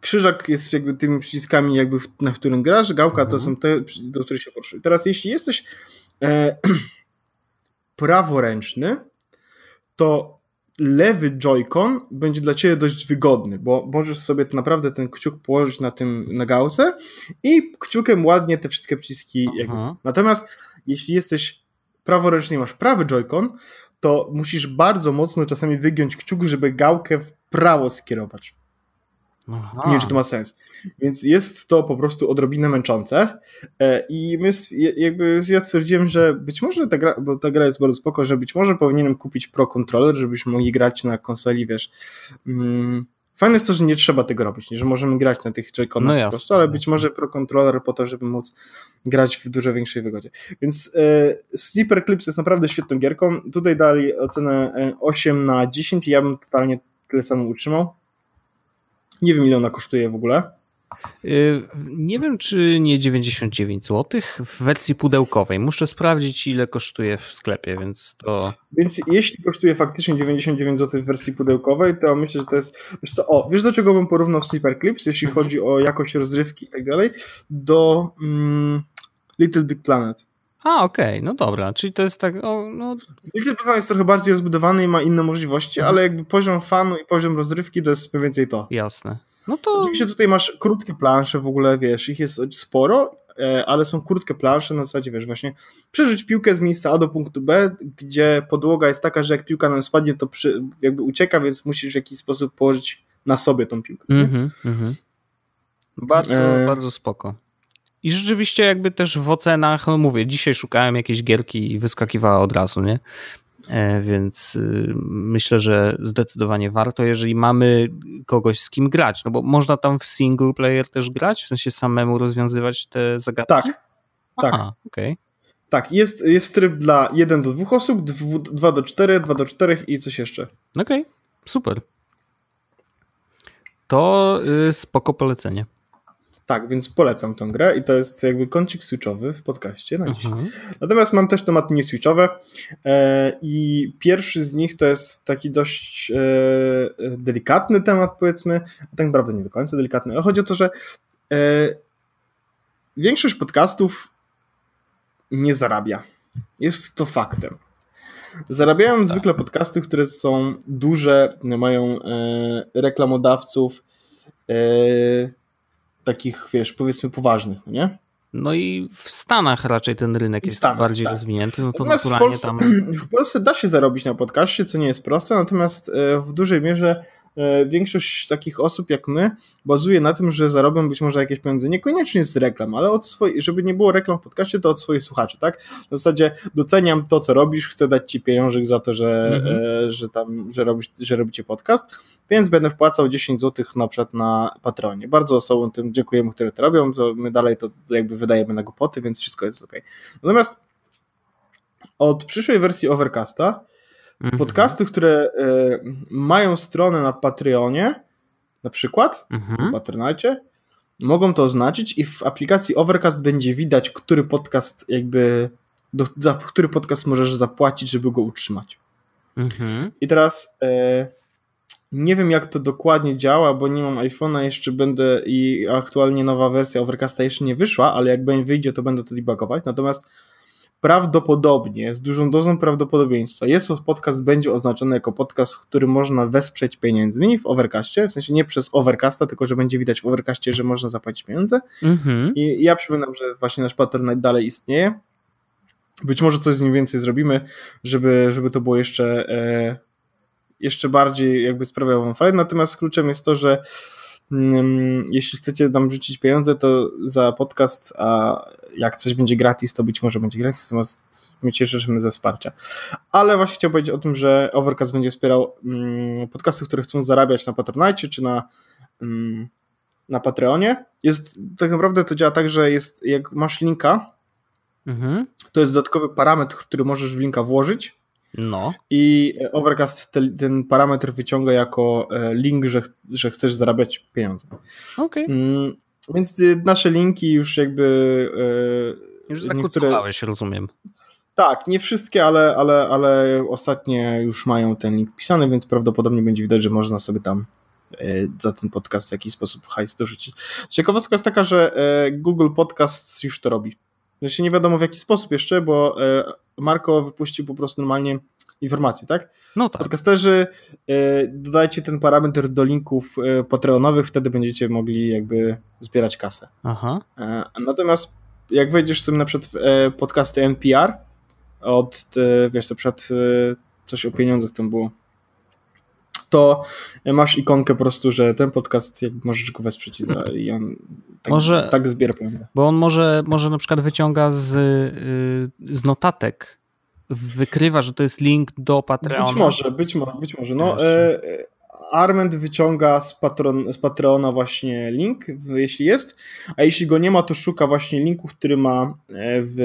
Krzyżak jest jakby tymi przyciskami, jakby na którym grasz, gałka mhm. to są te, do których się poruszysz. Teraz jeśli jesteś e, praworęczny, to lewy joycon będzie dla ciebie dość wygodny, bo możesz sobie naprawdę ten kciuk położyć na tym na gałce i kciukiem ładnie te wszystkie przyciski jakby. Natomiast jeśli jesteś praworęczny i masz prawy joycon, to musisz bardzo mocno czasami wygiąć kciuk, żeby gałkę w prawo skierować. Aha. Nie wiem, czy to ma sens. Więc jest to po prostu odrobinę męczące e, i my jakby ja stwierdziłem, że być może ta gra, bo ta gra jest bardzo spoko, że być może powinienem kupić Pro Controller, żebyśmy mogli grać na konsoli, wiesz, mm, Fajne jest to, że nie trzeba tego robić, że możemy grać na tych joyconach no po prostu, ale być może Pro Controller po to, żeby móc grać w dużo większej wygodzie. Więc e, Sleeper Clips jest naprawdę świetną gierką. Tutaj dali ocenę 8 e, na 10 i ja bym totalnie tyle samo utrzymał. Nie wiem ile ona kosztuje w ogóle. Y, nie wiem, czy nie 99 zł w wersji pudełkowej. Muszę sprawdzić, ile kosztuje w sklepie, więc to. Więc jeśli kosztuje faktycznie 99 zł w wersji pudełkowej, to myślę, że to jest. Wiesz co, o, wiesz do czego bym porównał Sleeper Clips, jeśli mhm. chodzi o jakość rozrywki i tak dalej, do mm, Little Big Planet. A, okej, okay, no dobra, czyli to jest tak. O, no... Little Big Planet jest trochę bardziej rozbudowany i ma inne możliwości, mhm. ale jakby poziom fanu i poziom rozrywki to jest mniej więcej to. Jasne. No to... Oczywiście tutaj masz krótkie plansze w ogóle, wiesz, ich jest sporo, e, ale są krótkie plansze na zasadzie, wiesz, właśnie przerzuć piłkę z miejsca A do punktu B, gdzie podłoga jest taka, że jak piłka nam spadnie, to przy, jakby ucieka, więc musisz w jakiś sposób położyć na sobie tą piłkę. Mm -hmm, mm -hmm. Bardzo, e... bardzo spoko. I rzeczywiście jakby też w ocenach, no mówię, dzisiaj szukałem jakiejś gierki i wyskakiwała od razu, nie? E, więc y, myślę, że zdecydowanie warto, jeżeli mamy kogoś z kim grać, no bo można tam w single player też grać, w sensie samemu rozwiązywać te zagadki? Tak, Aha, tak. Okay. Tak, jest, jest tryb dla 1 do 2 osób, 2 do 4, 2 do 4 i coś jeszcze. Okej, okay, super. To y, spoko polecenie. Tak, więc polecam tę grę i to jest jakby kącik switchowy w podcaście na dziś. Mhm. Natomiast mam też tematy nie switchowe e, i pierwszy z nich to jest taki dość e, delikatny temat powiedzmy, a tak naprawdę nie do końca delikatny, ale chodzi o to, że e, większość podcastów nie zarabia. Jest to faktem. Zarabiają tak. zwykle podcasty, które są duże, mają reklamodawców, takich, wiesz, powiedzmy poważnych, no nie? No i w Stanach raczej ten rynek jest Stanach, bardziej tak. rozwinięty, no to natomiast naturalnie w Polsce, tam... W Polsce da się zarobić na podcaście, co nie jest proste, natomiast e, w dużej mierze większość takich osób jak my bazuje na tym, że zarobią być może jakieś pieniądze, niekoniecznie z reklam, ale od swoich, żeby nie było reklam w podcaście, to od swoich słuchaczy, tak? W zasadzie doceniam to, co robisz, chcę dać ci pieniążek za to, że, mhm. e, że tam, że, robisz, że robicie podcast, więc będę wpłacał 10 zł na przykład na Patronie. Bardzo osobom tym dziękujemy, które to robią, to my dalej to jakby wydajemy na głupoty, więc wszystko jest ok. Natomiast od przyszłej wersji Overcasta Mhm. Podcasty, które e, mają stronę na Patreonie, na przykład, mhm. Patronite, mogą to oznaczyć i w aplikacji Overcast będzie widać, który podcast jakby, do, za który podcast możesz zapłacić, żeby go utrzymać. Mhm. I teraz e, nie wiem, jak to dokładnie działa, bo nie mam iPhone'a, jeszcze będę i aktualnie nowa wersja Overcasta jeszcze nie wyszła, ale jak wyjdzie, to będę to debugować. Natomiast prawdopodobnie, z dużą dozą prawdopodobieństwa, jest to podcast będzie oznaczony jako podcast, który można wesprzeć pieniędzmi w Overcastie, w sensie nie przez Overcasta, tylko że będzie widać w Overcastie, że można zapłacić pieniądze. Mhm. I ja przypominam, że właśnie nasz Patronite dalej istnieje. Być może coś z nim więcej zrobimy, żeby, żeby to było jeszcze, e, jeszcze bardziej jakby sprawiało wam frajdę. Natomiast kluczem jest to, że jeśli chcecie nam rzucić pieniądze, to za podcast, a jak coś będzie gratis, to być może będzie gratis, natomiast my cieszymy ze wsparcia. Ale właśnie chciałbym powiedzieć o tym, że Overcast będzie wspierał mm, podcasty, które chcą zarabiać na Patronite czy na, mm, na Patreonie. Jest, tak naprawdę to działa tak, że jest, jak masz linka, mhm. to jest dodatkowy parametr, który możesz w linka włożyć. No. I Overcast te, ten parametr wyciąga jako e, link, że, że chcesz zarabiać pieniądze. Okej. Okay. Mm, więc y, nasze linki już jakby. Y, już zakutowałeś, rozumiem. Tak, nie wszystkie, ale, ale, ale ostatnie już mają ten link pisany, więc prawdopodobnie będzie widać, że można sobie tam za ten podcast w jakiś sposób hajs dorzucić. Ciekawostka jest taka, że Google Podcasts już to robi. Znaczy nie wiadomo w jaki sposób jeszcze, bo Marko wypuścił po prostu normalnie informacje, tak? No tak. Podcasterzy, e, dodajcie ten parametr do linków e, Patreonowych, wtedy będziecie mogli jakby zbierać kasę. Aha. E, natomiast jak wejdziesz sobie na przykład w podcasty NPR, od, wiesz, na przykład coś o pieniądze z tym było, to masz ikonkę po prostu, że ten podcast możesz go wesprzeć i, on tak, może, tak zbiera pieniądze. Bo on może, może na przykład wyciąga z, y, z notatek wykrywa, że to jest link do Patreona. Być może, być może, być może. No, e, Arment wyciąga z, patron, z Patreona właśnie link, jeśli jest, a jeśli go nie ma, to szuka właśnie linku, który ma e, w,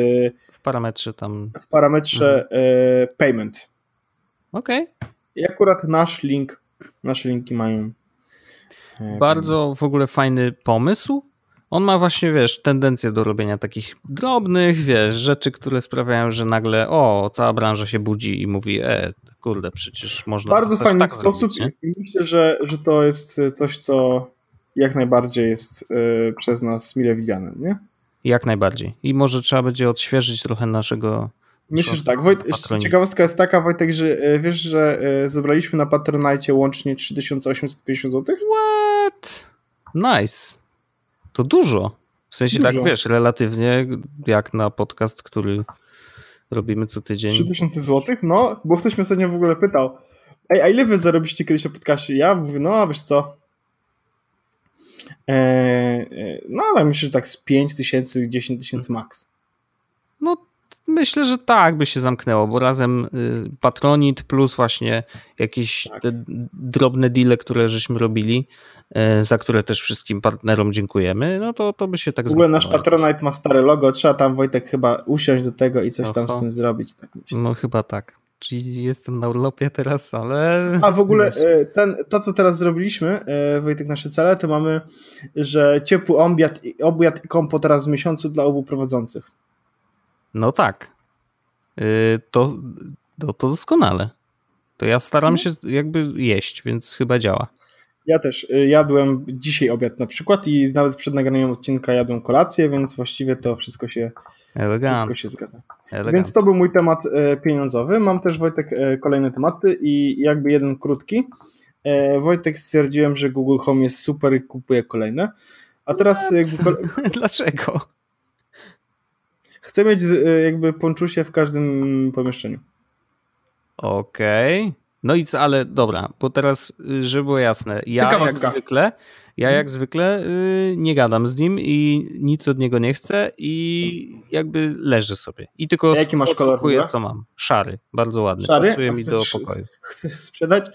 w parametrze tam. W parametrze mhm. e, payment. Okej. Okay. I akurat nasz link, nasze linki mają. E, Bardzo w ogóle fajny pomysł. On ma właśnie, wiesz, tendencję do robienia takich drobnych, wiesz, rzeczy, które sprawiają, że nagle, o, cała branża się budzi i mówi, e, kurde, przecież można. Bardzo fajny tak sposób zrobić, i myślę, że, że to jest coś, co jak najbardziej jest y, przez nas mile widziane, nie? Jak najbardziej. I może trzeba będzie odświeżyć trochę naszego. Myślę, że tak. Wojt, ciekawostka jest taka, Wojtek, że y, wiesz, że y, zebraliśmy na Patronite łącznie 3850 zł? What? Nice. To dużo. W sensie tak, dużo. tak, wiesz, relatywnie jak na podcast, który robimy co tydzień. 3000 zł? No, bo ktoś mnie ostatnio w ogóle pytał, ej, a ile wy zarobiliście kiedyś na podcastie? Ja mówię, no, a wiesz co, eee, no, ale myślę, że tak z 5 tysięcy, 10 tysięcy max. No, myślę, że tak by się zamknęło, bo razem y, Patronit plus właśnie jakieś tak. drobne deale, które żeśmy robili, y, za które też wszystkim partnerom dziękujemy, no to, to by się tak W ogóle nasz Patronite ma stare logo, trzeba tam Wojtek chyba usiąść do tego i coś Oho. tam z tym zrobić. Tak myślę. No chyba tak. Czyli jestem na urlopie teraz, ale. A w ogóle e, ten, to, co teraz zrobiliśmy, Wojtek, nasze cele, to mamy, że ciepły obiad, obiad i kompot teraz w miesiącu dla obu prowadzących. No tak. E, to, to, to doskonale. To ja staram no. się jakby jeść, więc chyba działa. Ja też jadłem dzisiaj obiad na przykład i nawet przed nagraniem odcinka jadłem kolację, więc właściwie to wszystko się wszystko się zgadza. Więc to był mój temat e, pieniądzowy. Mam też, Wojtek, kolejne tematy i jakby jeden krótki. Wojtek stwierdziłem, że Google Home jest super i kupuję kolejne. A teraz jakby... Dlaczego? Chcę mieć jakby ponczusie w każdym pomieszczeniu. Okej. Okay. No i co, ale dobra, bo teraz, y, żeby było jasne, ja jak zwykle, ja mhm. jak zwykle y, nie gadam z nim i nic od niego nie chcę i jakby leży sobie. I tylko jaki masz kolor? co mam. Szary, bardzo ładny. Szary? Pasuje mi do pokoju. Chcesz sprzedać?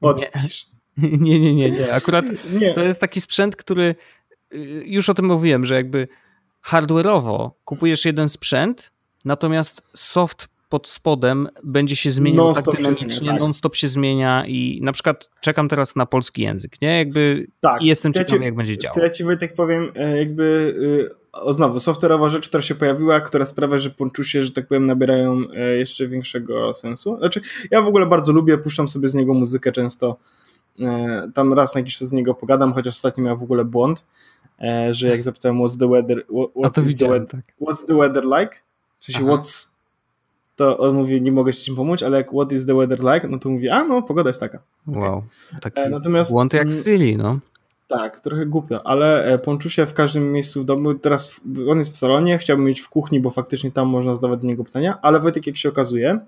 Odpisz. Nie, nie, nie, nie. nie. Akurat nie. to jest taki sprzęt, który y, już o tym mówiłem, że jakby hardware'owo kupujesz jeden sprzęt, natomiast soft pod spodem będzie się zmieniał non tak dynamicznie, tak. non-stop się zmienia i na przykład czekam teraz na polski język, nie? Jakby tak. jestem ja ciekawy, ci, jak będzie działał. Ja ci Wojtek powiem, e, jakby e, o, znowu, software'owa rzecz, która się pojawiła, która sprawia, że ponczusie, że tak powiem, nabierają e, jeszcze większego sensu. Znaczy, ja w ogóle bardzo lubię, puszczam sobie z niego muzykę często, tam raz na jakiś czas z niego pogadam, chociaż ostatnio miał w ogóle błąd, że jak zapytałem what's the weather, what, is the weather, tak. what's the weather like? W sensie, Aha. what's to on mówi, nie mogę ci pomóc, ale jak what is the weather like, no to mówi, a no, pogoda jest taka. Wow, taki e, Natomiast, błąd jak w Siri, no. Tak, trochę głupio, ale e, Ponczusia w każdym miejscu w domu, teraz on jest w salonie, chciałbym mieć w kuchni, bo faktycznie tam można zadawać do niego pytania, ale Wojtek, jak się okazuje,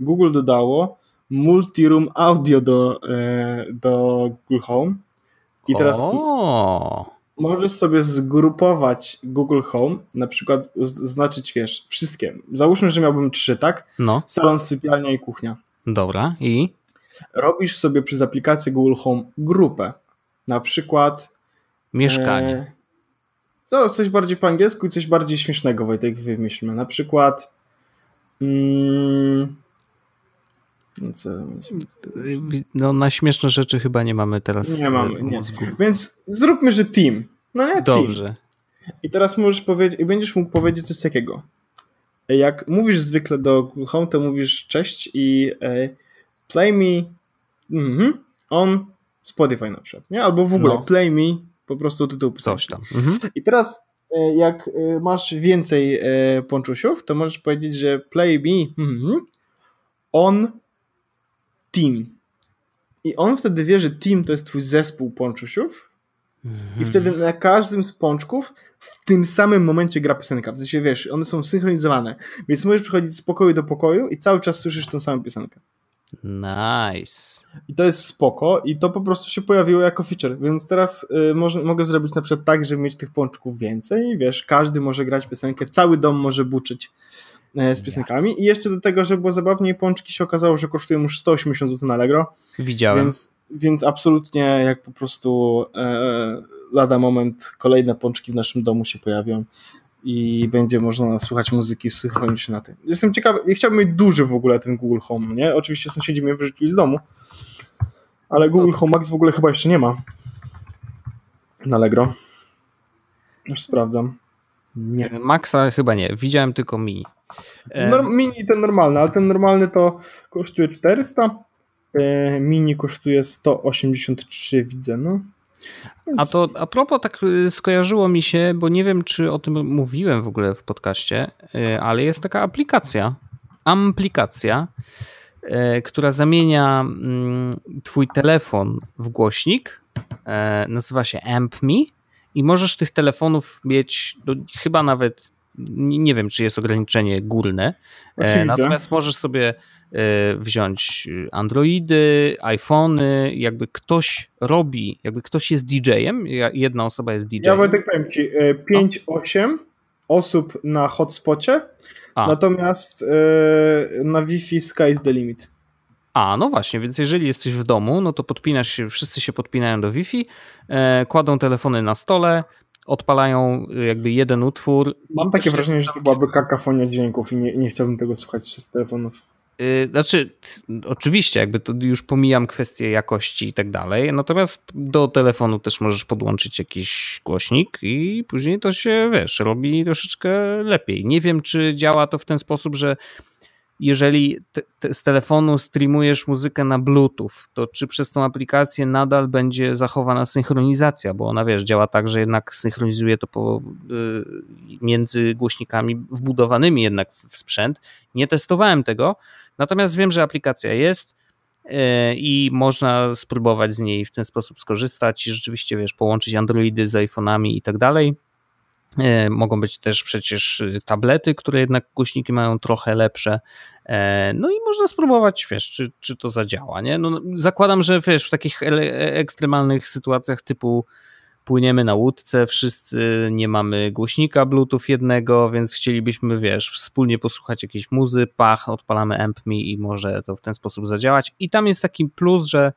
Google dodało multi-room audio do, e, do Google Home i teraz... O możesz sobie zgrupować Google Home, na przykład znaczyć, wiesz, wszystkie. Załóżmy, że miałbym trzy, tak? No. Salon, sypialnia i kuchnia. Dobra, i? Robisz sobie przez aplikację Google Home grupę. Na przykład... Mieszkanie. E, to coś bardziej po angielsku i coś bardziej śmiesznego, Wojtek, wymyślmy. Na przykład... Mm, no, co, no na śmieszne rzeczy chyba nie mamy teraz Nie mamy, nie. Więc zróbmy, że team. No nie Dobrze. Team. I teraz możesz powiedzieć, i będziesz mógł powiedzieć coś takiego. Jak mówisz zwykle do Home, to mówisz cześć i e, play me mm, on Spotify na przykład, nie? Albo w ogóle no. play me po prostu tytuł Coś tam. Mhm. I teraz e, jak e, masz więcej ponczusiów, to możesz powiedzieć, że play me mm, on team. I on wtedy wie, że team to jest twój zespół ponczusiów i wtedy mhm. na każdym z pączków w tym samym momencie gra piosenka. W sensie wiesz, one są synchronizowane. Więc możesz przychodzić z pokoju do pokoju i cały czas słyszysz tą samą piosenkę. Nice. I to jest spoko i to po prostu się pojawiło jako feature, więc teraz y, może, mogę zrobić na przykład tak, żeby mieć tych pączków więcej i wiesz, każdy może grać piosenkę, cały dom może buczyć z piosenkami. I jeszcze do tego, że było zabawniej, pączki się okazało, że kosztują już 180 zł na Allegro. Widziałem. Więc, więc absolutnie jak po prostu e, lada moment kolejne pączki w naszym domu się pojawią i będzie można słuchać muzyki synchronicznie na tym. Jestem ciekawy, ja chciałbym mieć duży w ogóle ten Google Home, nie? Oczywiście sąsiedzi mnie wyrzucili z domu, ale Google Home Max w ogóle chyba jeszcze nie ma na Allegro. Już sprawdzam. Nie. Maxa chyba nie, widziałem tylko mini. mini ten normalny, ale ten normalny to kosztuje 400, e, mini kosztuje 183 widzę, no. A to a propos tak y, skojarzyło mi się, bo nie wiem czy o tym mówiłem w ogóle w podcaście, ale jest taka aplikacja, aplikacja, która zamienia mm, twój telefon w głośnik, e, nazywa się AmpMe i możesz tych telefonów mieć no, chyba nawet nie wiem, czy jest ograniczenie górne. E, natomiast możesz sobie e, wziąć Androidy, iPhony, jakby ktoś robi, jakby ktoś jest DJ-em, jedna osoba jest DJ-em. Ja tak powiem ci, 5-8 e, osób na hotspocie A. Natomiast na Wi-Fi sky is the limit. A, no właśnie, więc jeżeli jesteś w domu, no to podpinasz się, wszyscy się podpinają do Wi-Fi, e, kładą telefony na stole, odpalają jakby jeden utwór. Mam takie wrażenie, że to byłaby kakafonia dźwięków i nie, nie chciałbym tego słuchać przez telefonów. Y, znaczy, oczywiście, jakby to już pomijam kwestię jakości i tak dalej, natomiast do telefonu też możesz podłączyć jakiś głośnik i później to się, wiesz, robi troszeczkę lepiej. Nie wiem, czy działa to w ten sposób, że jeżeli te, te, z telefonu streamujesz muzykę na Bluetooth, to czy przez tą aplikację nadal będzie zachowana synchronizacja, bo ona wiesz, działa tak, że jednak synchronizuje to po, y, między głośnikami wbudowanymi jednak w sprzęt. Nie testowałem tego, natomiast wiem, że aplikacja jest y, i można spróbować z niej w ten sposób skorzystać i rzeczywiście wiesz, połączyć Androidy z iPhone'ami i tak dalej. E, mogą być też przecież y, tablety, które jednak głośniki mają trochę lepsze. E, no i można spróbować, wiesz, czy, czy to zadziała, nie? No, zakładam, że wiesz, w takich e, ekstremalnych sytuacjach typu płyniemy na łódce, wszyscy nie mamy głośnika Bluetooth jednego, więc chcielibyśmy, wiesz, wspólnie posłuchać jakiejś muzy, pach, odpalamy AmpMe i może to w ten sposób zadziałać. I tam jest taki plus, że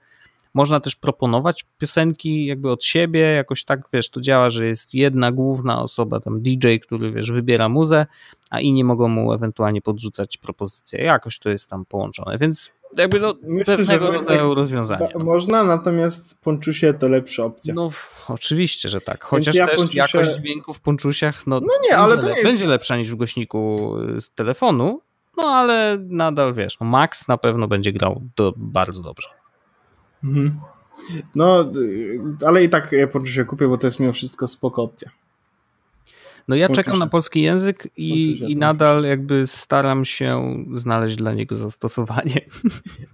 można też proponować piosenki jakby od siebie, jakoś tak, wiesz, to działa, że jest jedna główna osoba, tam DJ, który, wiesz, wybiera muzę, a inni mogą mu ewentualnie podrzucać propozycje. Jakoś to jest tam połączone, więc jakby no, Myślę, pewnego rodzaju rozwiązanie. No. Można, natomiast Ponczusie to lepsza opcja. No oczywiście, że tak. Chociaż ja też Ponczusie... jakość dźwięku w Ponczusiach no, no nie, ale to nie jest... będzie lepsza niż w głośniku z telefonu, no ale nadal wiesz, no Max na pewno będzie grał do, bardzo dobrze. Mhm. No, ale i tak ja się kupię, bo to jest mimo wszystko spoko opcja. No ja czekam na polski język i, i nadal jakby staram się znaleźć dla niego zastosowanie.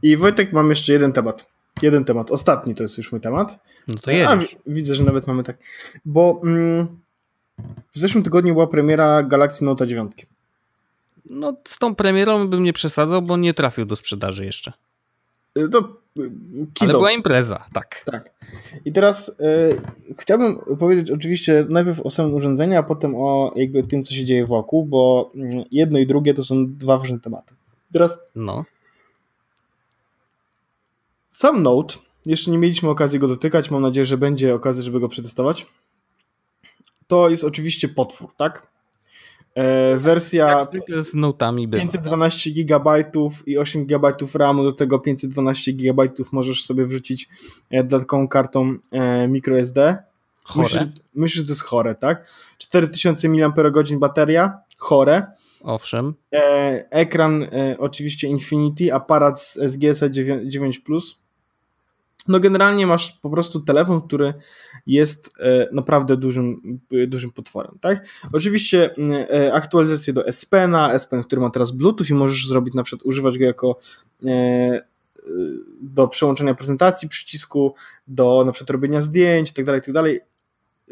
I Wojtek, mam jeszcze jeden temat. Jeden temat. Ostatni to jest już mój temat. No to. A, widzę, że nawet mamy tak. Bo mm, w zeszłym tygodniu była premiera Galaxy Note 9. No z tą premierą bym nie przesadzał, bo nie trafił do sprzedaży jeszcze. Y, to ale była impreza, tak. Tak. I teraz y, chciałbym powiedzieć oczywiście najpierw o samym urządzeniu, a potem o jakby tym, co się dzieje wokół, bo mm, jedno i drugie to są dwa ważne tematy. Teraz. No. Sam Note, jeszcze nie mieliśmy okazji go dotykać, mam nadzieję, że będzie okazja, żeby go przetestować. To jest oczywiście potwór, tak? E, wersja z notami 512 GB i 8 GB RAMu, do tego 512 GB możesz sobie wrzucić e, dodatkową kartą e, microSD. Myślę, myślę, że to jest chore, tak? 4000 mAh bateria, chore. Owszem. ekran oczywiście Infinity, aparat z SGS 9 Plus no generalnie masz po prostu telefon, który jest e, naprawdę dużym, dużym potworem, tak? Oczywiście e, aktualizację do S Pena, S Pen, który ma teraz Bluetooth i możesz zrobić na przykład, używać go jako e, do przełączenia prezentacji przycisku, do na przykład robienia zdjęć itd., tak itd.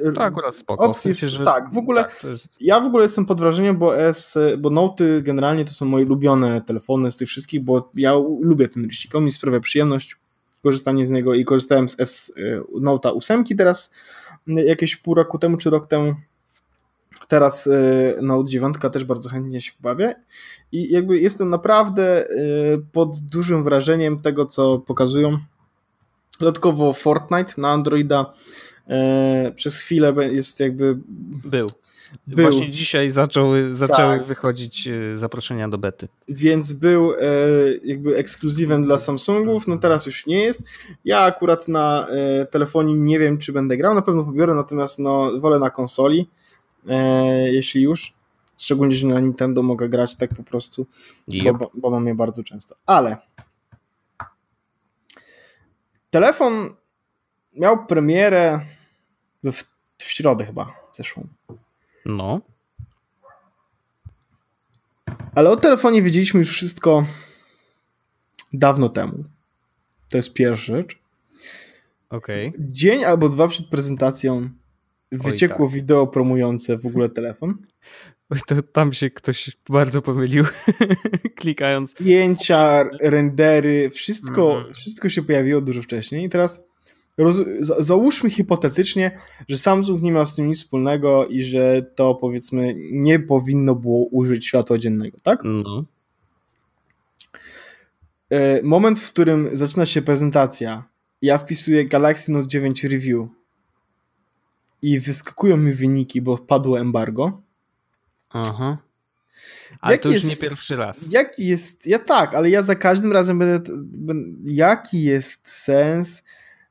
Tak to akurat spoko. Opcji, w sensie, że... Tak, w ogóle tak, jest... ja w ogóle jestem pod wrażeniem, bo S, bo Noty generalnie to są moje ulubione telefony z tych wszystkich, bo ja lubię ten liścik, on mi sprawia przyjemność korzystanie z niego i korzystałem z S y, Note'a 8 teraz y, jakieś pół roku temu czy rok temu. Teraz y, Note 9 też bardzo chętnie się bawię i jakby jestem naprawdę pod dużym wrażeniem tego, co pokazują. Dodatkowo Fortnite na Androida przez chwilę jest jakby. Był. Był. Właśnie dzisiaj zaczęły, zaczęły tak. wychodzić e, zaproszenia do bety. Więc był e, jakby ekskluzywem dla Samsungów, no teraz już nie jest. Ja akurat na e, telefonie nie wiem, czy będę grał, na pewno pobiorę, natomiast no, wolę na konsoli, jeśli już. Szczególnie, że na Nintendo mogę grać tak po prostu, yep. bo, bo mam je bardzo często. Ale telefon miał premierę w, w środę chyba zeszłą. No. Ale o telefonie wiedzieliśmy już wszystko dawno temu. To jest pierwsza rzecz. Okej. Okay. Dzień albo dwa przed prezentacją wyciekło Oj, tak. wideo promujące w ogóle telefon. To tam się ktoś bardzo pomylił, klikając. Zdjęcia, rendery, wszystko, mm. wszystko się pojawiło dużo wcześniej. I teraz roz, załóżmy hipotetycznie, że Samsung nie miał z tym nic wspólnego i że to powiedzmy nie powinno było użyć światła dziennego, tak? No. E, moment, w którym zaczyna się prezentacja, ja wpisuję Galaxy Note 9 Review i wyskakują mi wyniki, bo padło embargo. Aha. Ale jaki to już jest, nie pierwszy raz. Jaki jest. Ja tak, ale ja za każdym razem będę. Jaki jest sens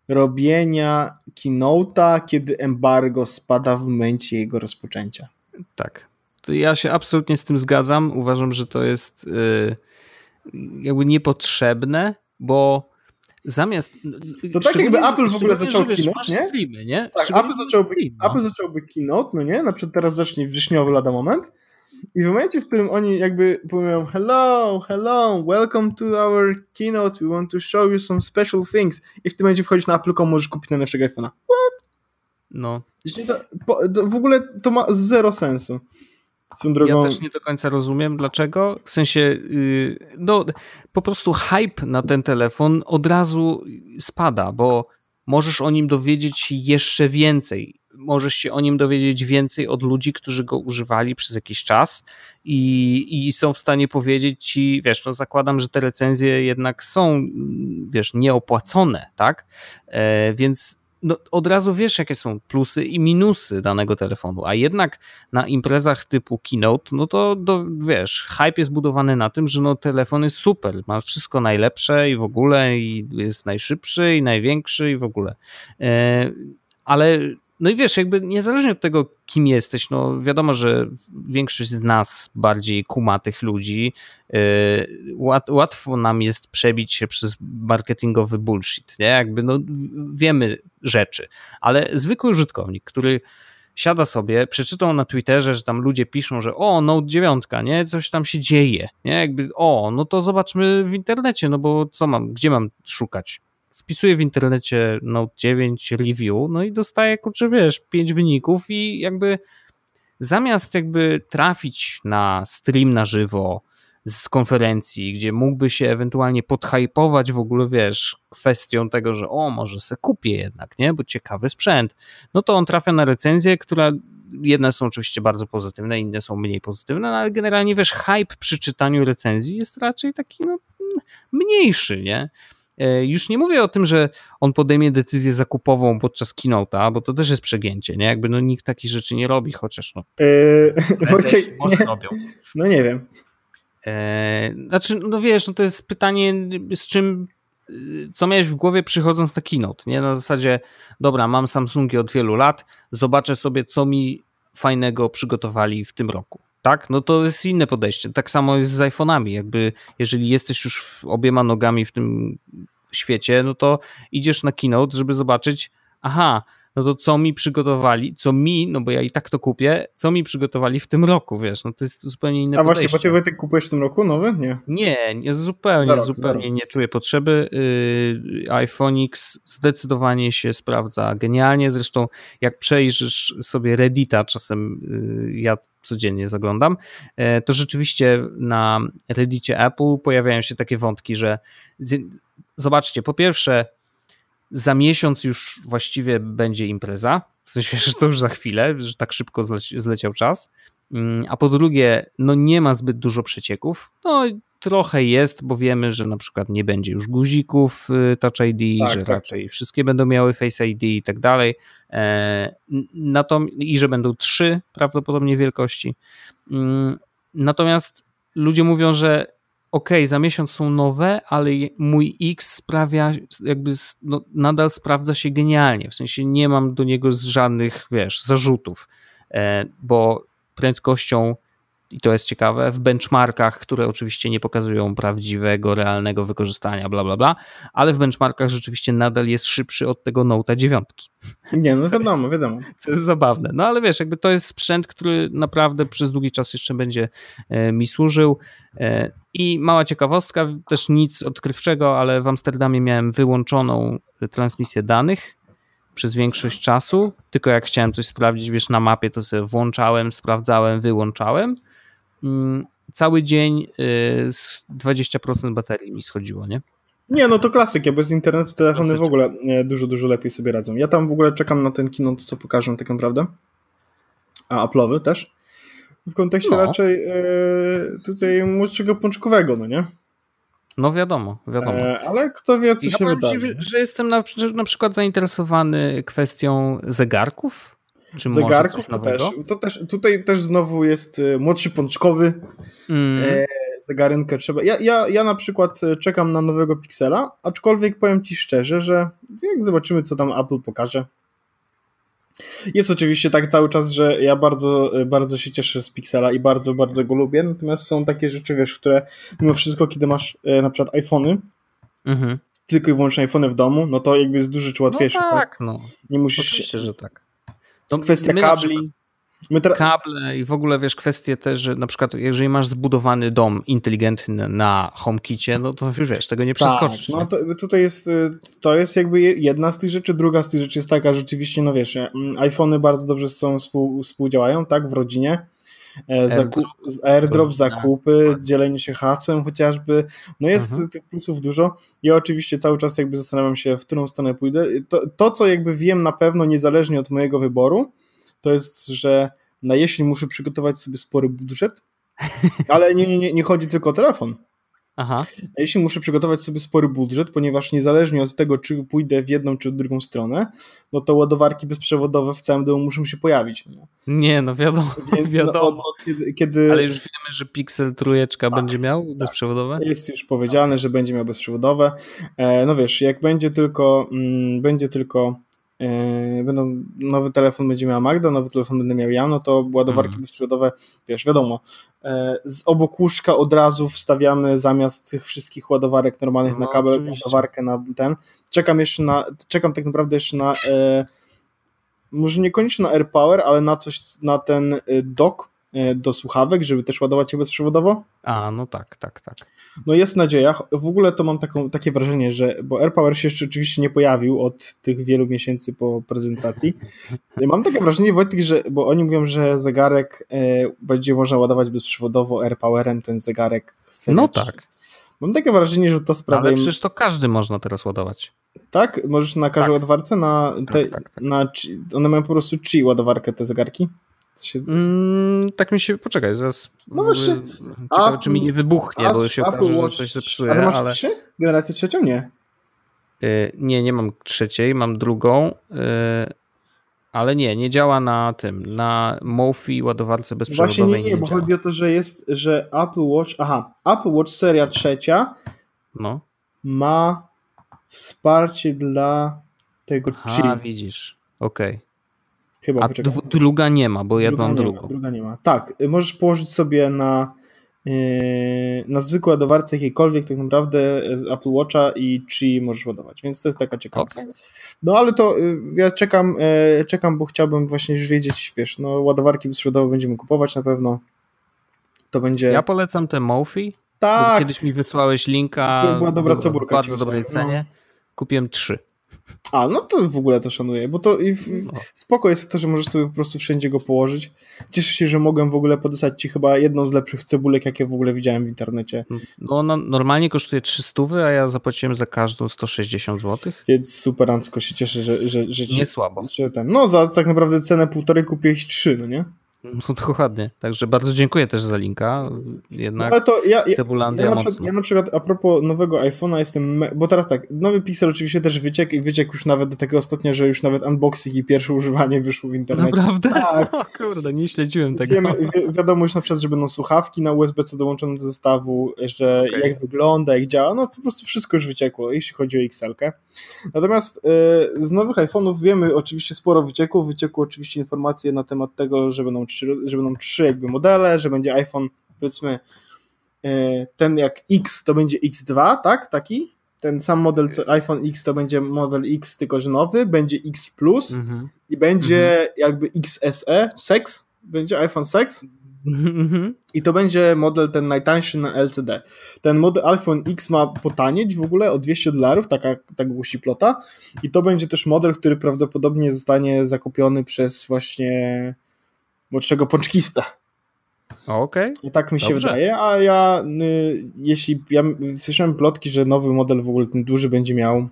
robienia keynote'a, kiedy embargo spada w momencie jego rozpoczęcia? Tak. To ja się absolutnie z tym zgadzam. Uważam, że to jest yy, jakby niepotrzebne, bo zamiast. To tak jakby Apple w ogóle zaczął keynote, nie? Streamy, nie? Tak, Apple zacząłby, no. Apple zacząłby keynote, no nie? Na przykład teraz zacznie wrześniowy lada moment i w momencie, w którym oni jakby powiedzą hello, hello, welcome to our keynote, we want to show you some special things i w tym momencie wchodzisz na Apple.com, możesz kupić najnowszego iPhone'a. What? No. To, w ogóle to ma zero sensu. Drogą... Ja też nie do końca rozumiem dlaczego. W sensie, yy, no, po prostu hype na ten telefon od razu spada, bo możesz o nim dowiedzieć się jeszcze więcej możesz się o nim dowiedzieć więcej od ludzi, którzy go używali przez jakiś czas i, i są w stanie powiedzieć ci, wiesz, no zakładam, że te recenzje jednak są, wiesz, nieopłacone, tak? E, więc no, od razu wiesz, jakie są plusy i minusy danego telefonu, a jednak na imprezach typu Keynote, no to wiesz, hype jest budowany na tym, że no, telefon jest super, ma wszystko najlepsze i w ogóle i jest najszybszy i największy i w ogóle. E, ale no i wiesz, jakby niezależnie od tego, kim jesteś, no wiadomo, że większość z nas bardziej kuma tych ludzi. Yy, łatwo nam jest przebić się przez marketingowy bullshit, nie? Jakby no wiemy rzeczy, ale zwykły użytkownik, który siada sobie, przeczytał na Twitterze, że tam ludzie piszą, że o, Note 9, nie, coś tam się dzieje, nie, jakby o, no to zobaczmy w internecie, no bo co mam, gdzie mam szukać? Wpisuję w internecie Note 9 review, no i dostaję, kurczę, wiesz, 5 wyników i jakby zamiast jakby trafić na stream na żywo z konferencji, gdzie mógłby się ewentualnie podhypować w ogóle, wiesz, kwestią tego, że o, może se kupię jednak, nie, bo ciekawy sprzęt, no to on trafia na recenzję, która jedne są oczywiście bardzo pozytywne, inne są mniej pozytywne, no ale generalnie, wiesz, hype przy czytaniu recenzji jest raczej taki, no, mniejszy, nie? E, już nie mówię o tym, że on podejmie decyzję zakupową podczas keynote'a, bo to też jest przegięcie, nie? Jakby no nikt takich rzeczy nie robi, chociaż no. Yy, Wojtek, może nie, robią. No nie wiem. E, znaczy, no wiesz, no to jest pytanie, z czym co miałeś w głowie przychodząc na keynote, nie? Na zasadzie, dobra, mam Samsungi od wielu lat, zobaczę sobie, co mi fajnego przygotowali w tym roku tak? No to jest inne podejście. Tak samo jest z iPhone'ami. Jakby jeżeli jesteś już obiema nogami w tym świecie, no to idziesz na keynote, żeby zobaczyć, aha, no to co mi przygotowali, co mi, no bo ja i tak to kupię, co mi przygotowali w tym roku, wiesz, no to jest zupełnie inne A podejście. właśnie, bo ty kupujesz w tym roku nowy? Nie. Nie, nie zupełnie, zupełnie nie czuję potrzeby. Yy, iPhone X zdecydowanie się sprawdza genialnie, zresztą jak przejrzysz sobie Reddita, czasem yy, ja codziennie zaglądam, yy, to rzeczywiście na Reddicie Apple pojawiają się takie wątki, że zobaczcie, po pierwsze za miesiąc już właściwie będzie impreza, w sensie, że to już za chwilę, że tak szybko zleci, zleciał czas. Mm, a po drugie, no nie ma zbyt dużo przecieków. No trochę jest, bo wiemy, że na przykład nie będzie już guzików y, Touch ID, tak, że tak. raczej wszystkie będą miały Face ID i tak dalej. E, I że będą trzy prawdopodobnie wielkości. Mm, natomiast ludzie mówią, że ok, za miesiąc są nowe, ale mój X sprawia, jakby no, nadal sprawdza się genialnie. W sensie nie mam do niego żadnych, wiesz, zarzutów, e, bo prędkością i to jest ciekawe, w benchmarkach, które oczywiście nie pokazują prawdziwego, realnego wykorzystania, bla, bla, bla, ale w benchmarkach rzeczywiście nadal jest szybszy od tego Note'a 9. Nie, no wiadomo, jest, wiadomo. Co jest zabawne. No ale wiesz, jakby to jest sprzęt, który naprawdę przez długi czas jeszcze będzie e, mi służył. E, I mała ciekawostka, też nic odkrywczego, ale w Amsterdamie miałem wyłączoną transmisję danych przez większość czasu, tylko jak chciałem coś sprawdzić, wiesz, na mapie, to sobie włączałem, sprawdzałem, wyłączałem cały dzień 20% y, baterii mi schodziło, nie? Nie, no to klasyk, bez internetu telefony w ogóle dużo, dużo lepiej sobie radzą. Ja tam w ogóle czekam na ten kino, co pokażę tak naprawdę. A Apple'owy też. W kontekście no. raczej e, tutaj młodszego pączkowego, no nie? No wiadomo, wiadomo. E, ale kto wie, co ja się wydarzy. Ci, że jestem na, na przykład zainteresowany kwestią zegarków. Czy zegarków to też, to też. Tutaj też znowu jest e, młodszy pączkowy. Mm. E, zegarynkę trzeba. Ja, ja, ja na przykład e, czekam na nowego Pixela, aczkolwiek powiem Ci szczerze, że jak zobaczymy, co tam Apple pokaże. Jest oczywiście tak cały czas, że ja bardzo, bardzo się cieszę z Pixela i bardzo, bardzo go lubię, natomiast są takie rzeczy, wiesz, które mimo wszystko, kiedy masz e, na przykład iPhony, mhm. tylko i wyłącznie iPhony w domu, no to jakby jest duży czy łatwiejsze. No tak, no. Nie musisz... Oczywiście, że tak. No, Kwestia kabli. Kable i w ogóle wiesz, kwestie też, że na przykład jeżeli masz zbudowany dom inteligentny na HomeKicie, no to wiesz, tego nie tak, przeskoczysz. Tak, no to, tutaj jest, y, to jest jakby jedna z tych rzeczy, druga z tych rzeczy jest taka, rzeczywiście, no wiesz, mm, iPhony bardzo dobrze są współ, współdziałają, tak, w rodzinie. E, zakup, airdrop, zakupy, dzielenie się hasłem chociażby. No jest mhm. tych plusów dużo. Ja oczywiście cały czas jakby zastanawiam się, w którą stronę pójdę. To, to, co jakby wiem na pewno, niezależnie od mojego wyboru, to jest, że na jesień muszę przygotować sobie spory budżet, ale nie, nie, nie chodzi tylko o telefon. Aha. Jesień muszę przygotować sobie spory budżet, ponieważ niezależnie od tego, czy pójdę w jedną czy w drugą stronę, no to ładowarki bezprzewodowe w całym domu muszą się pojawić. No. Nie, no wiadomo, Więc, wiadomo. No, kiedy, kiedy... Ale już wiemy, że Pixel trójeczka tak, będzie miał tak. bezprzewodowe? Jest już powiedziane, że będzie miał bezprzewodowe. E, no wiesz, jak będzie tylko, mm, będzie tylko będą, nowy telefon będzie miała Magda, nowy telefon będę miał ja, no to ładowarki mm. bezprzewodowe, wiesz, wiadomo, yy, z obok łóżka od razu wstawiamy zamiast tych wszystkich ładowarek normalnych no, na kabel, oczywiście. ładowarkę na ten. Czekam jeszcze na, czekam tak naprawdę jeszcze na, e, może niekoniecznie na AirPower, ale na coś, na ten dock, E, do słuchawek, żeby też ładować je bezprzewodowo. A, no tak, tak, tak. No jest nadzieja. W ogóle to mam taką, takie wrażenie, że, bo AirPower się jeszcze oczywiście nie pojawił od tych wielu miesięcy po prezentacji. Mam takie wrażenie, Wojtek, że, bo oni mówią, że zegarek e, będzie można ładować bezprzewodowo AirPowerem, ten zegarek No tak. Mam takie wrażenie, że to sprawia... Ale przecież to każdy można teraz ładować. Tak? Możesz na każdej tak. ładowarce? Na, tak, te, tak, tak, tak. na one mają po prostu chi ładowarkę, te zegarki? Się... Mm, tak mi się, poczekaj, zaraz no właśnie. ciekawe, czy mi nie wybuchnie, a, bo się okaże, Watch, że coś zepsuje. Ale masz ale... trzy? Generację trzecią? Nie. Yy, nie, nie mam trzeciej, mam drugą, yy, ale nie, nie działa na tym, na Mofi ładowarce bezprzewodowej. Właśnie nie, nie, bo działa. chodzi o to, że jest, że Apple Watch, aha, Apple Watch seria trzecia no. ma wsparcie dla tego Aha, widzisz, okej. Okay. Chyba, A druga nie ma, bo ja mam drugą. Ma, druga nie ma. Tak, możesz położyć sobie na, yy, na zwykłe ładowarce jakiejkolwiek tak naprawdę Apple Watcha i Qi możesz ładować, więc to jest taka ciekawostka. Okay. No ale to yy, ja czekam, yy, czekam, bo chciałbym właśnie już wiedzieć, wiesz, no ładowarki bezprzewodowe będziemy kupować na pewno. To będzie... Ja polecam te Mofi. Tak. Kiedyś mi wysłałeś linka. To była dobra cebulka. W bardzo dobrej cenie. No. Kupiłem trzy. A, no to w ogóle to szanuję, bo to i w, no. spoko jest to, że możesz sobie po prostu wszędzie go położyć. Cieszę się, że mogłem w ogóle podesłać ci chyba jedną z lepszych cebulek, jakie w ogóle widziałem w internecie. No ona normalnie kosztuje 300, a ja zapłaciłem za każdą 160 zł. Więc super, Ancko, się cieszę, że, że, że ci, Nie słabo. Że ten, no za tak naprawdę cenę półtorej kupiłeś trzy, no nie? No dokładnie. Także bardzo dziękuję też za linka. Jednak no, to ja, ja, Cebulandia ja, na przykład, ja na przykład a propos nowego iPhone'a jestem, bo teraz tak, nowy Pixel oczywiście też wyciekł i wyciekł już nawet do tego stopnia, że już nawet unboxing i pierwsze używanie wyszło w internecie. Naprawdę? Tak. O kurde, nie śledziłem tego. Wiemy, wi wiadomo już na przykład, że będą słuchawki na USB-C dołączone do zestawu, że okay. jak wygląda, jak działa, no po prostu wszystko już wyciekło, jeśli chodzi o XL-kę. Natomiast y, z nowych iPhone'ów wiemy oczywiście sporo wyciekło, wyciekły oczywiście informacje na temat tego, że będą trzy, że będą trzy jakby modele, że będzie iPhone powiedzmy e, ten jak X to będzie X2, tak? Taki? Ten sam model co iPhone X to będzie model X, tylko że nowy, będzie X Plus mhm. i będzie mhm. jakby XSE, Sex, będzie iPhone Sex mhm. i to będzie model ten najtańszy na LCD. Ten model iPhone X ma potanieć w ogóle o 200 dolarów, taka, tak głosi plota i to będzie też model, który prawdopodobnie zostanie zakupiony przez właśnie młodszego pączkista. Okej. Okay. Tak mi się Dobrze. wydaje, a ja y, jeśli ja słyszałem plotki, że nowy model w ogóle ten duży będzie miał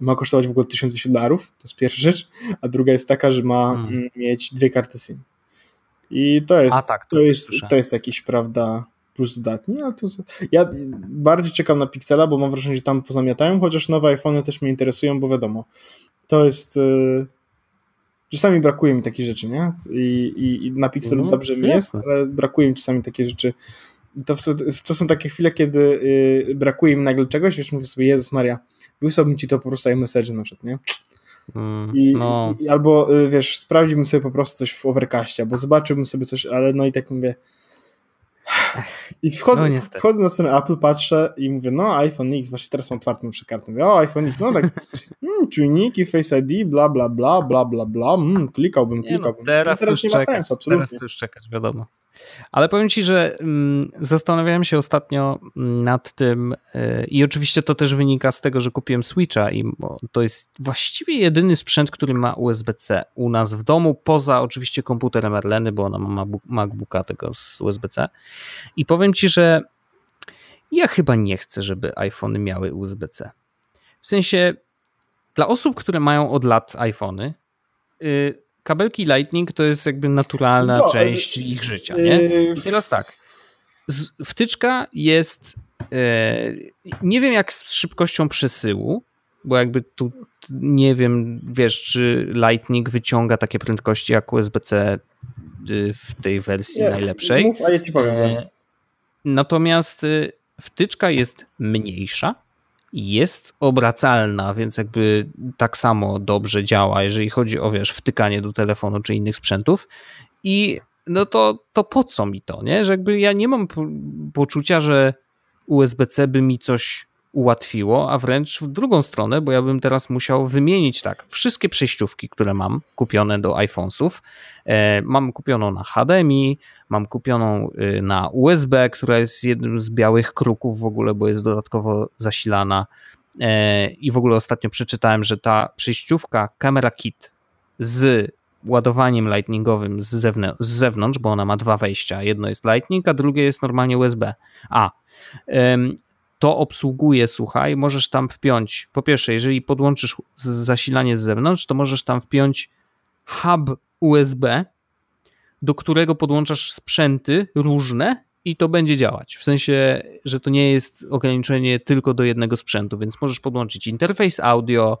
ma kosztować w ogóle 1200 dolarów, to jest pierwsza rzecz, a druga jest taka, że ma hmm. mieć dwie karty SIM. I to jest, tak, to, to, jest, to jest jakiś, prawda, plus dodatni, ale to ja bardziej czekam na Pixela, bo mam wrażenie, że tam pozamiatają, chociaż nowe iPhony też mnie interesują, bo wiadomo, to jest y, czasami brakuje mi takich rzeczy, nie? I, i, i na Pixelu no, dobrze mi jest, ale brakuje mi czasami takie rzeczy. To, to są takie chwile, kiedy y, brakuje mi nagle czegoś, już mówię sobie, Jezus Maria, wysłałbym ci to po prostu iMessage na przykład, nie? Mm, I, no. i, albo y, wiesz, sprawdziłbym sobie po prostu coś w Overcastie, albo zobaczyłbym sobie coś, ale no i tak mówię, i wchodzę, no, wchodzę na stronę Apple, patrzę i mówię, no iPhone X, właśnie teraz mam otwartą przekartę. Mówię, o iPhone X, no tak, mm, czujniki, Face ID, bla, bla, bla, bla, bla, bla, mm, klikałbym, nie, klikałbym. No, teraz, no, teraz nie ma czekać, sensu, absolutnie. Teraz już czekać, wiadomo. Ale powiem Ci, że mm, zastanawiałem się ostatnio mm, nad tym yy, i oczywiście to też wynika z tego, że kupiłem Switcha i to jest właściwie jedyny sprzęt, który ma USB-C u nas w domu, poza oczywiście komputerem Erleny, bo ona ma MacBooka tego z USB-C. I powiem Ci, że ja chyba nie chcę, żeby iPhony miały USB-C. W sensie dla osób, które mają od lat iPhony, yy, kabelki Lightning to jest jakby naturalna no, część ich życia, nie? Yy, I teraz tak, wtyczka jest yy, nie wiem jak z szybkością przesyłu, bo jakby tu nie wiem, wiesz, czy Lightning wyciąga takie prędkości jak USB-C yy, w tej wersji nie, najlepszej. Mów, a ja ci powiem. E, natomiast wtyczka jest mniejsza, jest obracalna, więc jakby tak samo dobrze działa, jeżeli chodzi o wiesz, wtykanie do telefonu czy innych sprzętów. I no to, to po co mi to, nie? Że jakby ja nie mam poczucia, że USB-C by mi coś ułatwiło, a wręcz w drugą stronę, bo ja bym teraz musiał wymienić tak, wszystkie przejściówki, które mam kupione do iPhonesów, e, mam kupioną na HDMI, mam kupioną y, na USB, która jest jednym z białych kruków w ogóle, bo jest dodatkowo zasilana e, i w ogóle ostatnio przeczytałem, że ta przejściówka Camera Kit z ładowaniem lightningowym z, zewnątrz, z zewnątrz, bo ona ma dwa wejścia. Jedno jest lightning, a drugie jest normalnie USB. A to obsługuje, słuchaj, możesz tam wpiąć, po pierwsze, jeżeli podłączysz zasilanie z zewnątrz, to możesz tam wpiąć hub USB, do którego podłączasz sprzęty różne i to będzie działać. W sensie, że to nie jest ograniczenie tylko do jednego sprzętu, więc możesz podłączyć interfejs audio,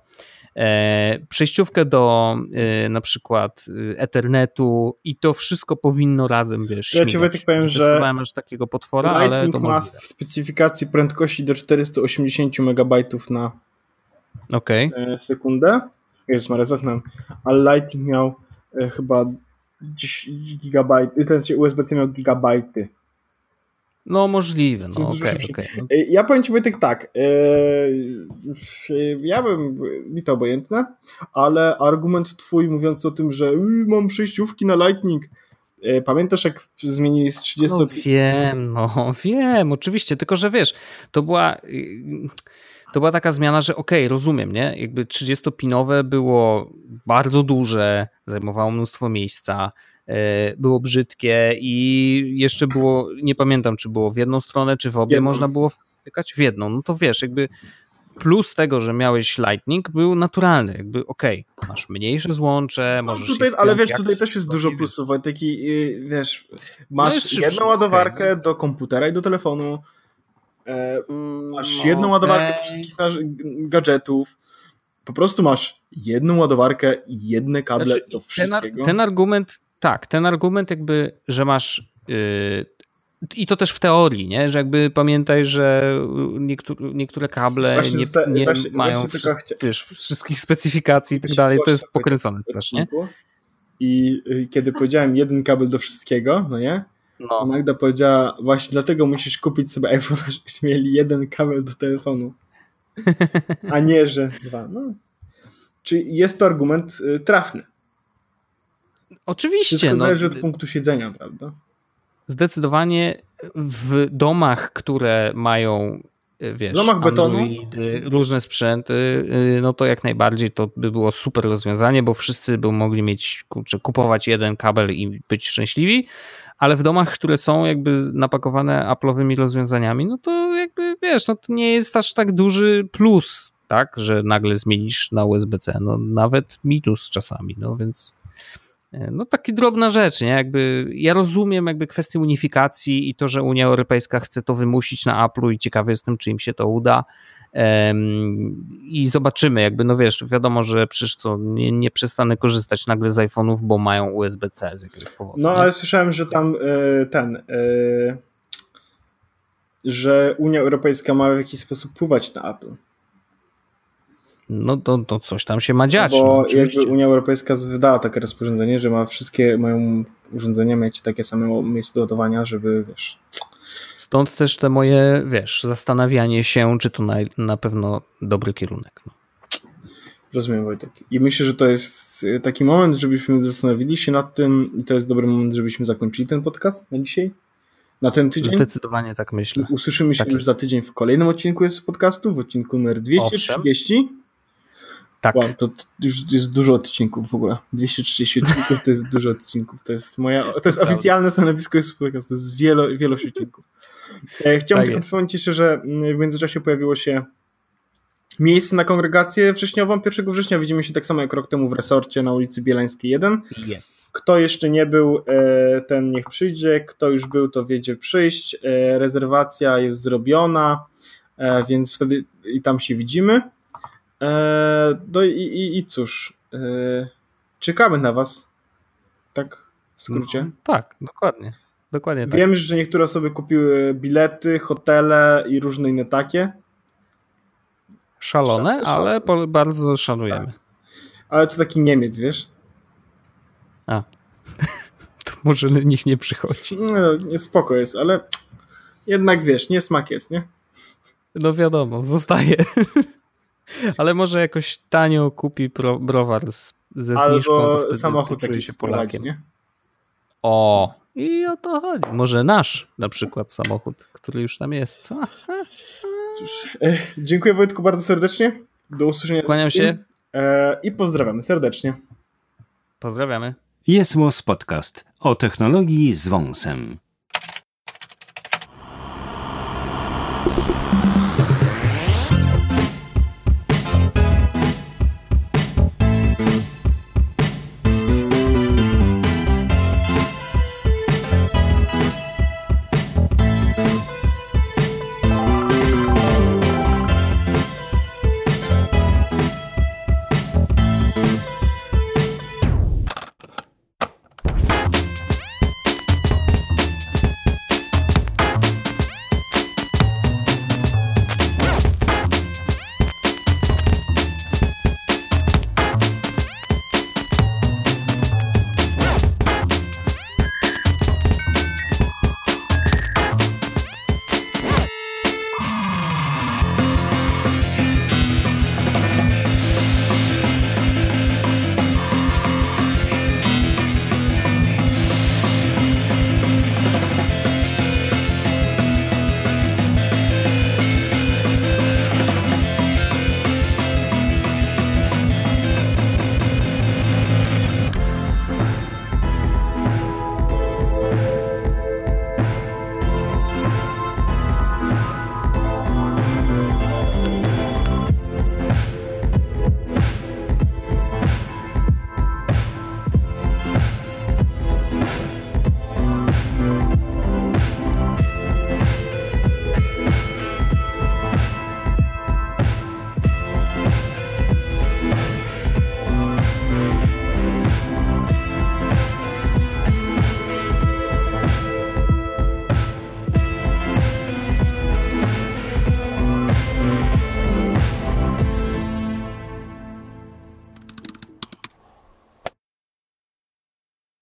przejściówkę do e, na przykład e, Ethernetu i to wszystko powinno razem, wiesz, Ja ci Wojtek powiem, że aż takiego potwora, ale to ma w specyfikacji prędkości do 480 MB na okay. sekundę. Jest Maria, zacznę. Ale Lightning miał chyba gigabajty, ten USB-C miał gigabajty. No możliwe, no okej. Okay, okay. E, ja powiem ci Wojtek tak, e, ja bym, mi to obojętne, ale argument twój mówiąc o tym, że mam przejściówki na Lightning, e, pamiętasz jak zmienili z 30... No wiem, no wiem, oczywiście, tylko że wiesz, to była... To była taka zmiana, że okej, okay, rozumiem, nie? Jakby 30-pinowe było bardzo duże, zajmowało mnóstwo miejsca, było brzydkie i jeszcze było, nie pamiętam czy było w jedną stronę, czy w obie jedną. można było wtykać w jedną. No to wiesz, jakby plus tego, że miałeś Lightning był naturalny, jakby okej, okay, masz mniejsze złącze, no, możesz... Tutaj, ale wiesz, tutaj też jest dużo plusów, taki, wiesz, masz no jedną ładowarkę okay. do komputera i do telefonu, e, mm, masz no, jedną ładowarkę do wszystkich gadżetów, po prostu masz jedną ładowarkę i jedne kable znaczy, do wszystkiego. Ten, ten argument tak, ten argument jakby, że masz yy, i to też w teorii, nie? że jakby pamiętaj, że niektóre, niektóre kable właśnie nie, nie właśnie, mają właśnie wszystkich, wiesz, wszystkich specyfikacji i tak dalej, to jest pokręcone strasznie. I y, kiedy powiedziałem jeden kabel do wszystkiego, no nie? No. Magda powiedziała, właśnie dlatego musisz kupić sobie iPhone, żebyśmy mieli jeden kabel do telefonu, a nie, że dwa. No. Czy jest to argument y, trafny? Oczywiście. Wszystko no, zależy od punktu siedzenia, prawda? Zdecydowanie w domach, które mają e, wiesz, w domach betonu? różne sprzęty, y, no to jak najbardziej to by było super rozwiązanie, bo wszyscy by mogli mieć, kurczę, kupować jeden kabel i być szczęśliwi, ale w domach, które są jakby napakowane Apple'owymi rozwiązaniami, no to jakby wiesz, no to nie jest aż tak duży plus, tak, że nagle zmienisz na USB-C, no nawet minus czasami, no więc no taki drobna rzecz, nie? Jakby ja rozumiem jakby kwestię unifikacji i to, że Unia Europejska chce to wymusić na Apple'u i ciekawy jestem, czy im się to uda, i zobaczymy, jakby, no wiesz, wiadomo, że przecież co, nie, nie przestanę korzystać nagle z iPhone'ów, bo mają USB-C z jakiegoś powodu. No, nie? ale słyszałem, że tam e, ten, e, że Unia Europejska ma w jakiś sposób pływać na Apple. No to, to coś tam się ma dziać. Bo no, jakby Unia Europejska wydała takie rozporządzenie, że ma wszystkie, mają urządzenia mieć takie same miejsce do ładowania, żeby wiesz, Stąd też te moje, wiesz, zastanawianie się, czy to na, na pewno dobry kierunek. No. Rozumiem, Wojtek. I myślę, że to jest taki moment, żebyśmy zastanowili się nad tym i to jest dobry moment, żebyśmy zakończyli ten podcast na dzisiaj. Na ten tydzień. Zdecydowanie tak myślę. Usłyszymy się tak już jest. za tydzień w kolejnym odcinku z podcastu, w odcinku numer 230. Owszem. Tak. Wow, to już jest dużo odcinków w ogóle. 230 odcinków to jest dużo odcinków. To jest moja, to jest oficjalne stanowisko jest podcastu. To jest wielo, wielość odcinków. E, chciałbym tak tylko przypomnieć jeszcze, że w międzyczasie pojawiło się miejsce na kongregację wrześniową. 1 września widzimy się tak samo jak rok temu w resorcie na ulicy Bielańskiej 1. Yes. Kto jeszcze nie był, e, ten niech przyjdzie. Kto już był, to wiedzie przyjść. E, rezerwacja jest zrobiona, więc wtedy i tam się widzimy. No i, i, i cóż, czekamy na Was. Tak, w skrócie. No, tak, dokładnie. Dokładnie tak. Wiem, że niektóre osoby kupiły bilety, hotele i różne inne takie. Szalone, ale bardzo szanujemy. Tak. Ale to taki Niemiec, wiesz? A. to może nikt nie przychodzi. No, nie, spoko jest, ale jednak wiesz, nie smak jest, nie? No wiadomo, zostaje. ale może jakoś tanio kupi browar z, ze zniżką. Albo samochód taki się Polakiem. nie? O, i o to chodzi. Może nasz na przykład samochód, który już tam jest. Cóż, e, dziękuję Wojtku bardzo serdecznie. Do usłyszenia. Kłaniam się. E, I pozdrawiamy serdecznie. Pozdrawiamy. Jest Podcast o technologii z wąsem.